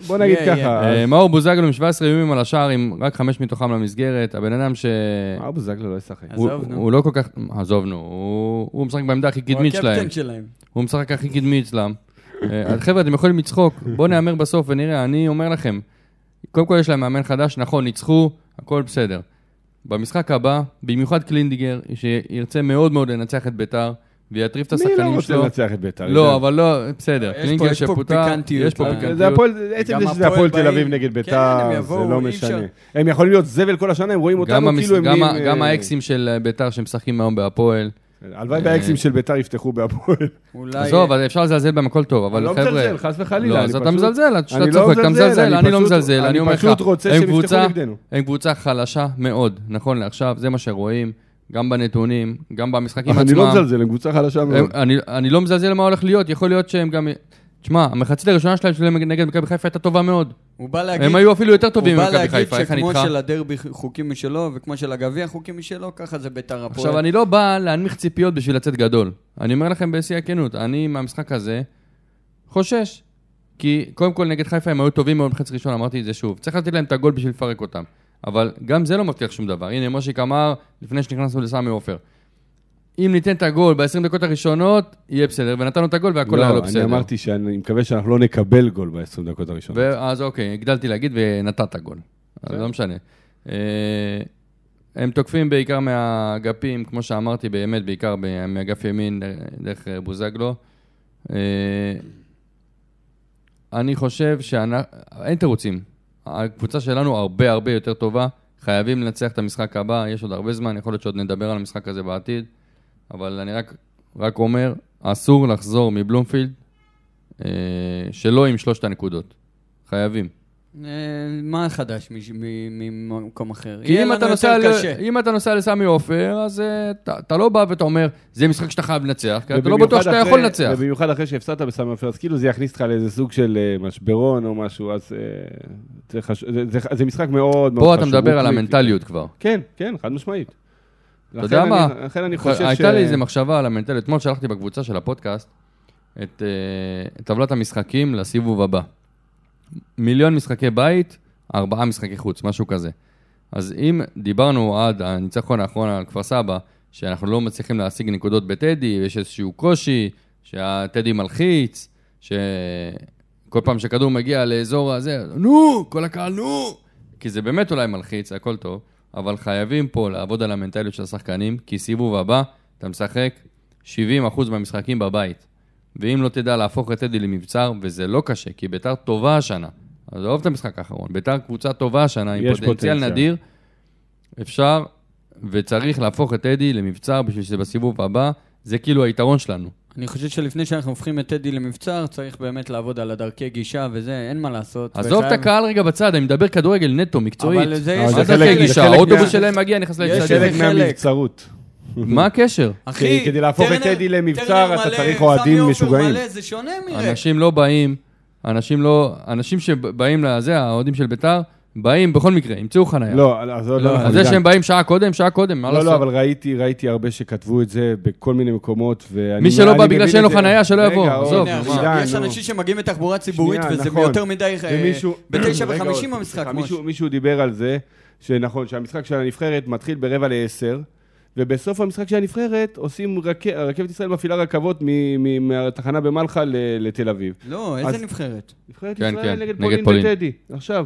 בוא- נגיד ככה, אה, מאור בוזגלו עם 17 איומים על השער, עם רק חמש מתוכם למסגרת, הבן אדם ש... מה בוזגלו לא ישחק? אז- הוא- עזוב, נו. הוא לא כל כך... עזוב, נו. הוא הוא משחק בעמדה הכי הוא קדמית שלהם. הקפטן שלהם. הוא משחק הכי קדמי אצלם. אה, חבר'ה, אתם יכולים לצחוק, בואו נהמר בסוף ונראה. אני אומר לכם, קודם כל יש להם מאמן חדש, נכון, ניצחו, הכל בסדר. במשחק הבא, במיוחד קלינגר, שירצה מאוד מאוד לנצח את ביתר, ויטריף את מי לא השחקנים רוצה שלו. לנצח את ביתר? לא? אבל לא, בסדר. יש פה- קלינגר יש פה שפוטר, פיקנטיות. יש פה אה, פיקנטיות. עצם זה שזה הפועל תל אביב נגד כן, ביתר, זה לא משנה. הם יכולים להיות זבל כל השנה, הם רואים אותנו כאילו הם גם אה, האקסים של אה, ביתר שמשחקים היום בהפועל. הלוואי אה, והאקסים של ביתר יפתחו בהפועל. עזוב, אפשר לזלזל בהם, הכל טוב, אבל אני לא חבר'ה... מזלזל, חס וחלילה. לא, אז אתה מזלזל, אתה אני לא צוחק, אתה מזלזל, אני לא מזלזל, אני אומר לך, פשוט רוצה הם שהם יפתחו קבוצה- נגדנו. הם קבוצה חלשה מאוד, נכון לעכשיו, זה מה שרואים, גם בנתונים, גם במשחקים אני לא עצמם. מזלזל, הם קבוצה חלשה מאוד. אני- אני לא מזלזל מה הולך להיות, יכול להיות שהם גם... תשמע, המחצית הראשונה שלהם שלהם נגד מכבי חיפה הייתה טובה מאוד. הוא בא להגיד... הם היו אפילו יותר טובים הוא בא ממכבי להגיד חיפה, איך אני שכמו איתך? של הדרבי חוקים משלו, וכמו של הגביע חוקים משלו, ככה זה ביתר הפועל. עכשיו, אני לא בא להנמיך ציפיות בשביל לצאת גדול. אני אומר לכם בשיא הכנות, אני מהמשחק הזה חושש. כי קודם כל נגד חיפה הם היו טובים מאוד בחצי ראשון, אמרתי את זה שוב. צריך לתת להם את הגול בשביל לפרק אותם. אבל גם זה לא מבטיח שום דבר. הנה, מושיק אמר, לפני שנכנסנו לסמי עופר. אם ניתן את הגול ב-20 דקות הראשונות, יהיה בסדר, ונתנו את הגול והכל היה לא, לא אני בסדר. אמרתי שאני מקווה שאנחנו לא נקבל גול ב-20 דקות הראשונות. ואז אוקיי, הגדלתי להגיד ונתת גול. אז לא משנה. אה, הם תוקפים בעיקר מהאגפים, כמו שאמרתי, באמת, בעיקר מאגף ימין, דרך אה, בוזגלו. אה, אני חושב שאין תירוצים. הקבוצה שלנו הרבה הרבה יותר טובה. חייבים לנצח את המשחק הבא, יש עוד הרבה זמן, יכול להיות שעוד נדבר על המשחק הזה בעתיד. אבל אני רק, רק אומר, אסור לחזור מבלומפילד אה, שלא עם שלושת הנקודות. חייבים. אה, מה חדש מש- מ- ממקום אחר? כי אם אתה, נוסע ל-. אם אתה נוסע לסמי עופר, אז אה, אתה, אתה לא בא ואתה אומר, זה משחק שאתה חייב לנצח, כי אתה לא בטוח שאתה אחרי- יכול לנצח. ובמיוחד אחרי שהפסדת בסמי עופר, אז כאילו זה יכניס אותך לאיזה סוג של אה, משברון או משהו, אז זה חש- זה- זה- זה משחק מאוד מאוד חשוב. פה אתה מדבר על. המנטליות כבר. כן, כן, חד משמעית. אתה יודע מה? לכן אני חושב ש... הייתה לי איזה מחשבה על המנטליות. אתמול שלחתי בקבוצה של הפודקאסט את טבלת המשחקים לסיבוב הבא. מיליון משחקי בית, ארבעה משחקי חוץ, משהו כזה. אז אם דיברנו עד הניצחון האחרון על כפר סבא, שאנחנו לא מצליחים להשיג נקודות בטדי, ויש איזשהו קושי, שהטדי מלחיץ, שכל פעם שכדור מגיע לאזור הזה, נו, כל הקהל, נו! כי זה באמת אולי מלחיץ, הכל טוב, אבל חייבים פה לעבוד על המנטליות של השחקנים, כי סיבוב הבא, אתה משחק 70% מהמשחקים בבית. ואם לא תדע להפוך את טדי למבצר, וזה לא קשה, כי ביתר טובה השנה. אז אוהב את המשחק האחרון. ביתר קבוצה טובה השנה, עם יש פוטנציאל פוטנציאל. נדיר. אפשר וצריך להפוך את טדי למבצר בשביל שזה בסיבוב הבא. זה כאילו היתרון שלנו. אני חושב שלפני שאנחנו הופכים את טדי למבצר, צריך באמת לעבוד על הדרכי גישה וזה, אין מה לעשות. עזוב את וחייב- הקהל רגע בצד, אני מדבר כדורגל נטו, מקצועית. אבל זה יש... מה דרכי גישה? האוטובוס שלהם מגיע, נכנס יש לאצטדיון. חלק חלק. מהמבצרות. מה הקשר? אחי, כדי להפוך את טדי למבצר, אתה צריך אוהדים משוגעים. זה שונה מרק. אנשים לא באים, אנשים לא... אנשים שבאים לזה, האוהדים של ביתר, באים בכל מקרה, ימצאו חניה. לא, אז עוד לא, לא. אז זה שהם באים שעה קודם, שעה קודם, מה לא, לעשות? לא, אבל ראיתי, ראיתי הרבה שכתבו את זה בכל מיני מקומות, ואני... מי שלא בא בגלל שאין לו זה. חנייה, שלא יבוא, עזוב, יש. אנשים שמגיעים בתחבורה ציבורית, וזה נכון. ביותר מדי... אה, בתשע וחמישים המשחק, מישהו דיבר על זה, שנכון, שהמשחק של הנבחרת מתחיל ברבע לעשר, ובסוף המשחק של הנבחרת עושים, רכ- רכבת ישראל מפעילה רכבות מ- מ- מהתחנה במלחה ל- לתל אביב. לא, אז- איזה נבחרת? נבחרת כן, ישראל כן, נגד נגד פולין. בטדי, עכשיו.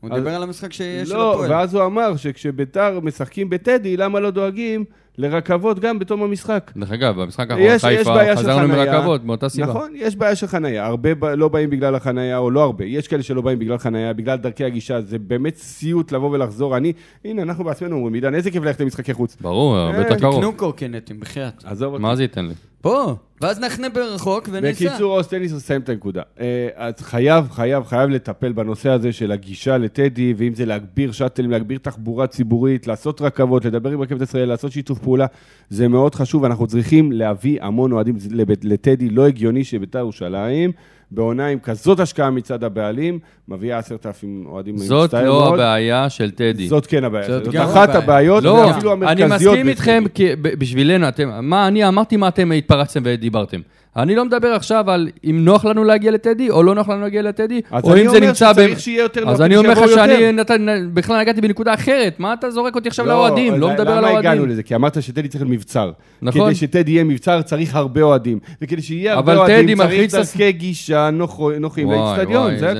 הוא אז- דיבר על המשחק שיש לא, הפועל. ואז הוא אמר שכשביתר משחקים בטדי, למה לא דואגים לרכבות גם בתום המשחק? דרך אגב, במשחק האחרון, יש- יש חיפה, חזרנו. מרכבות, מאותה סיבה. נכון, יש בעיה של חנייה. הרבה ב- לא באים בגלל החנייה, או לא הרבה. יש כאלה שלא באים בגלל חנייה, בגלל דרכי הגישה. זה באמת סיוט לבוא ולחזור. אני, הנה, אנחנו בעצמנו אומרים, עידן, איזה כיף ללכת למשחקי חוץ. ברור, הרבה אה, יותר קרוב. קנו קורקינטים, בחייאת. עזוב אותי. מה זה ייתן לי? פה, ואז נחנה ברחוק וניסע. בקיצור, עוז טניס מסיים את הנקודה. אה, אז חייב, חייב, חייב לטפל בנושא הזה של הגישה לטדי, ואם זה להגביר שאטלים, להגביר תחבורה ציבורית, לעשות רכבות, לדבר עם רכבת ישראל, לעשות שיתוף פעולה, זה מאוד חשוב. אנחנו צריכים להביא המון אוהדים לטדי. לא הגיוני שביתר ירושלים, בעונה עם כזאת השקעה מצד הבעלים, מביאה עשרת אלפים אוהדים. אני זאת מצטער לא מאוד. הבעיה של טדי. זאת כן הבעיה. זאת זאת גם אחת הבעיה. הבעיות, לא, ואפילו אני המרכזיות. מסכים איתכם, בשבילנו, אתם, מה אני אמרתי, מה אתם התפרצתם ודיברתם. אני לא מדבר עכשיו על אם נוח לנו להגיע לטדי, או לא נוח לנו להגיע לטדי, או אם זה נמצא... נוח אז אני אומר לך שאני. נתן, בכלל נגעתי בנקודה אחרת, מה אתה זורק אותי עכשיו לא, לאוהדים? לא אז מדבר על למה הגענו האוהדים. לזה? כי אמרת שטדי צריך להיות מבצר. נכון. כדי שטדי יהיה מבצר צריך הרבה אוהדים. וכדי שיהיה הרבה אוהדים צריך דרכי גישה נוח- נוחים לאצטדיון, זה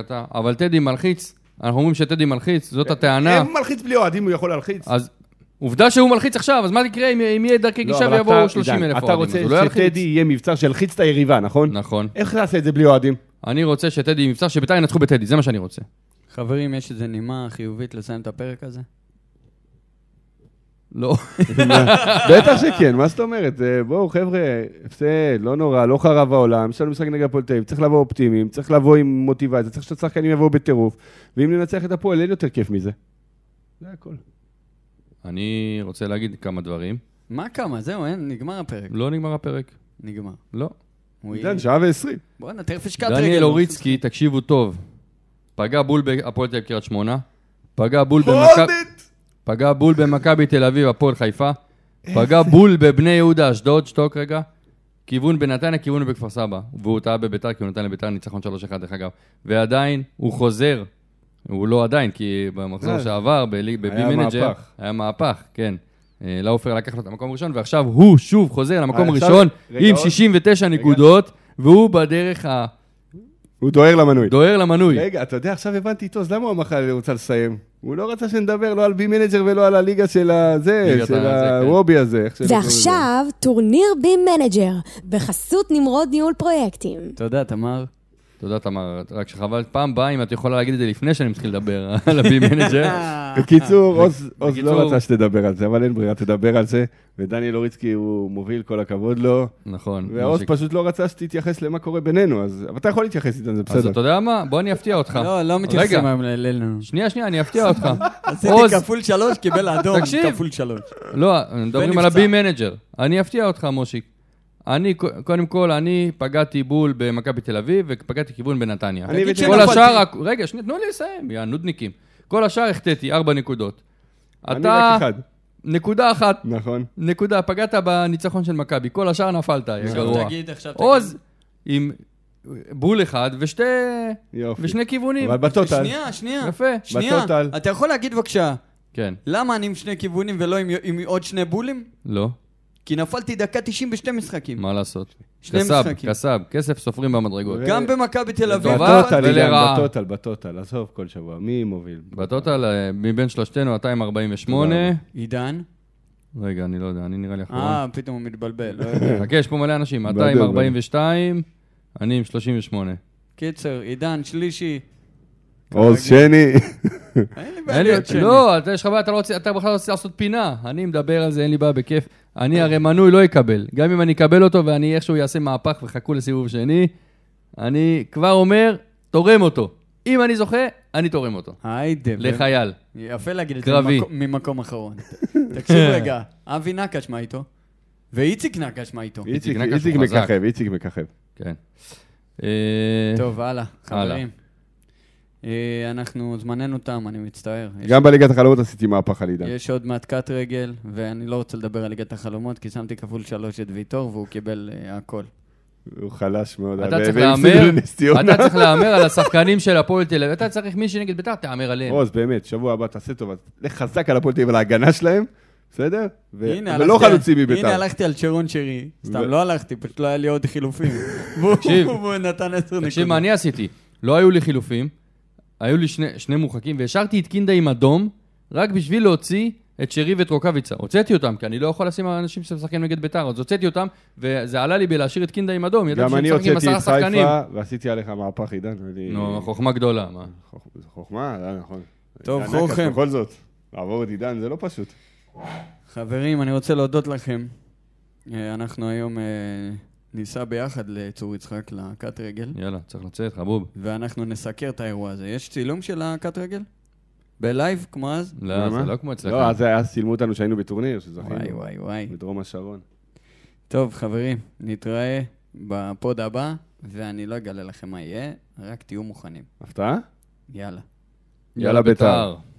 אתה. אבל טדי מלחיץ, אנחנו אומרים שטדי מלחיץ, זאת הטענה. אם הוא מלחיץ בלי אוהדים, הוא יכול להלחיץ. אז עובדה שהוא מלחיץ עכשיו, אז מה יקרה אם יהיה דרכי לא, גישה ויבואו אתה- 30 עידן, אלף אתה אוהדים? רוצה אז הוא לא. שטדי יהיה מבצר שילחיץ את היריבה, נכון? נכון. איך נעשה את זה בלי אוהדים? אני רוצה שטדי מבצר, שביתר ינצחו בטדי, זה מה שאני רוצה. חברים, יש איזה נימה חיובית לסיים את הפרק הזה? לא. בטח שכן, מה זאת אומרת? זה- בואו, חבר'ה, הפסד, לא נורא, לא חרב העולם, יש לנו משחק נגד הפועל תל אביב, צריך לבוא אופטימיים, צריך לבוא עם מוטיבציה, צריך שהשחקנים יבואו בטירוף, ואם ננצח את הפועל, אין יותר כיף מזה. זה הכל. אני רוצה להגיד כמה דברים. מה כמה? זהו, אין, נגמר הפרק. לא נגמר הפרק. נגמר. לא. עידן, שעה ועשרים. בואנה, תכף השקעת רגל. דניאל אוריצקי, תקשיבו טוב. פגע בול בהפועל תל אביב קריית שמונה. פגע בול במכבי... פגע בול במכבי תל אביב, הפועל חיפה. פגע בול בבני יהודה, אשדוד, שתוק רגע. כיוון בנתניה, כיוון בכפר סבא. והוא טעה בביתר, כי הוא נתן לביתר ניצחון 3-1 דרך אגב. ועדיין, הוא חוזר. הוא לא עדיין, כי במחזור אה, שעבר, בליג- בבי היה מנג'ר, מהפך. היה מהפך, כן. אה, לאופר לקח לו את המקום הראשון, ועכשיו הוא שוב חוזר למקום אה, עכשיו- הראשון רגע, עם עוד- 69 נקודות, והוא בדרך הוא דוהר למנוי. הדוהר למנוי. רגע, אתה יודע, עכשיו הבנתי איתו, אז למה הוא מחר רוצה לסיים? הוא לא רצה שנדבר לא על בי מנג'ר ולא על הליגה של הזה, של הזה, כן. הבי הזה. שלא קוראים לזה. ועכשיו, טורניר בי מנג'ר, בחסות נמרוד ניהול פרויקטים. תודה, תמר. תודה, תמר. רק שחבל, פעם באה, אם את יכולה להגיד את זה לפני שאני מתחיל לדבר על הבי מנג'ר. בקיצור, עוז לא רצה שתדבר על זה, אבל אין ברירה, תדבר על זה. ודניאל אוריצקי הוא מוביל, כל הכבוד לו. נכון. ועוז. פשוט לא רצה שתתייחס למה קורה בינינו, אז... אבל אתה יכול להתייחס איתנו, זה אז בסדר. אתה יודע מה? בוא אני אפתיע אותך. לא, לא מתייחסים היום אלינו. שנייה, שנייה, אני אפתיע אותך. עשיתי כפול שלוש, קיבל אדום. כפול שלוש. לא, מדברים על. הבי מנג'ר. אני אפתיע אותך, מושיק. אני, קודם כל, אני פגעתי בול במכבי תל אביב, ופגעתי כיוון בנתניה. אני הבאתי- כל. השאר, רגע, שנייה, תנו לי לסיים, יא נודניקים. כל השאר החטאתי, ארבע נקודות. אני אתה, רק אחד. נקודה אחת, נכון. נקודה, פגעת בניצחון של מכבי, כל השאר נפלת, יא עכשיו גרוע. תגיד, עכשיו תגיד. עוז עם בול אחד ושתי... יופי. ושני כיוונים. אבל בטוטל, שנייה, שנייה. יפה. שנייה. בטוטל. אתה יכול להגיד בבקשה, כן, למה אני עם שני כיוונים ולא עם, עם עוד שני בולים? לא, כי נפלתי דקה 90 בשני משחקים. מה לעשות? שני כסב, משחקים. כסב, כסף סופרים במדרגות. ו- גם במכבי תל אביב. בטוטל, ולרעה. בטוטל, בטוטל, עזוב כל שבוע, מי מוביל? בטוטל, אה, מבין שלושתנו 248. תודה עידן? רגע, אני לא יודע, אני נראה לי אחרון. אה, פתאום הוא מתבלבל. לא. חכה, יש פה מלא אנשים, בדיוק, 242, אני עם 38. קיצר, עידן, שלישי. עוז שני. אין לי בעיה להיות שני. לא, אתה יש לך בעיה, אתה לא רוצה, אתה בכלל לא רוצה לעשות פינה. אני מדבר על זה, אין לי בעיה, בכיף. אני הרי מנוי לא אקבל. גם אם אני אקבל אותו ואני איכשהו אעשה מהפך וחכו לסיבוב שני, אני כבר אומר, תורם אותו. אם אני זוכה, אני תורם אותו. היידה. לחייל. יפה להגיד את זה. ממקום- אחרון. תקשיב רגע, אבי נקש, מה איתו? ואיציק נקש, מה איתו? איציק נקש איציק הוא חזק. מככב, איציק מככב. כן. אה, טוב, הלאה. חברים. אה, אנחנו, זמננו תם, אני מצטער. גם בליגת החלומות עשיתי מהפך על עידן. יש עוד מעט קאט רגל, ואני לא רוצה לדבר על ליגת החלומות, כי שמתי כפול שלוש את ויטור, והוא קיבל אה, הכל. הוא חלש מאוד. אתה צריך להמר, לנס ציונה. אתה צריך להמר על השחקנים של הפועל תל אביב. אתה צריך מי שנגד בית"ר, תהמר עליהם. עוז, באמת, שבוע הבא תעשה טובה. לך חזק על הפועל תל אביב, על ההגנה שלהם, בסדר? הנה, ולא חלוצים הנה מביתר. הלכתי על צ'רון שרי, סתם לא הלכתי, פשוט לא היה לי עוד חילופים. והוא נתן עשר נקודות. תקשיב מה אני עשיתי. לא היו לי חילופים, היו לי שני, שני מורחקים, והשארתי את קינדה עם אדום, רק בשביל להוציא את שרי ואת רוקאביצה. הוצאתי אותם, כי אני לא יכול לשים אנשים שמשחקים נגד בית"ר, אז הוצאתי אותם, וזה עלה לי בלהשאיר את קינדה עם אדום. גם אני הוצאתי את. חיפה, ועשיתי עליך מהפך, עידן. נו, חוכמה גדולה, מה? חוכמה, זה נכון. טוב, חוכם. בכל זאת, לעבור את עידן זה לא פשוט. חברים, אני רוצה להודות לכם. אה, אנחנו היום אה, ניסע ביחד לצור יצחק, לקט רגל, יאללה, צריך לצאת, חבוב. ואנחנו נסקר את האירוע הזה. יש צילום של הקט רגל? בלייב, כמו אז? לא? זה לא כמו אצלך. לא, אז אז צילמו אותנו שהיינו בטורניר, שזכינו. וואי, וואי, וואי. בדרום השרון. טוב, חברים, נתראה בפוד הבא, ואני לא אגלה לכם מה יהיה, רק תהיו מוכנים. הפתעה? יאללה. יאללה, בית"ר. בית"ר.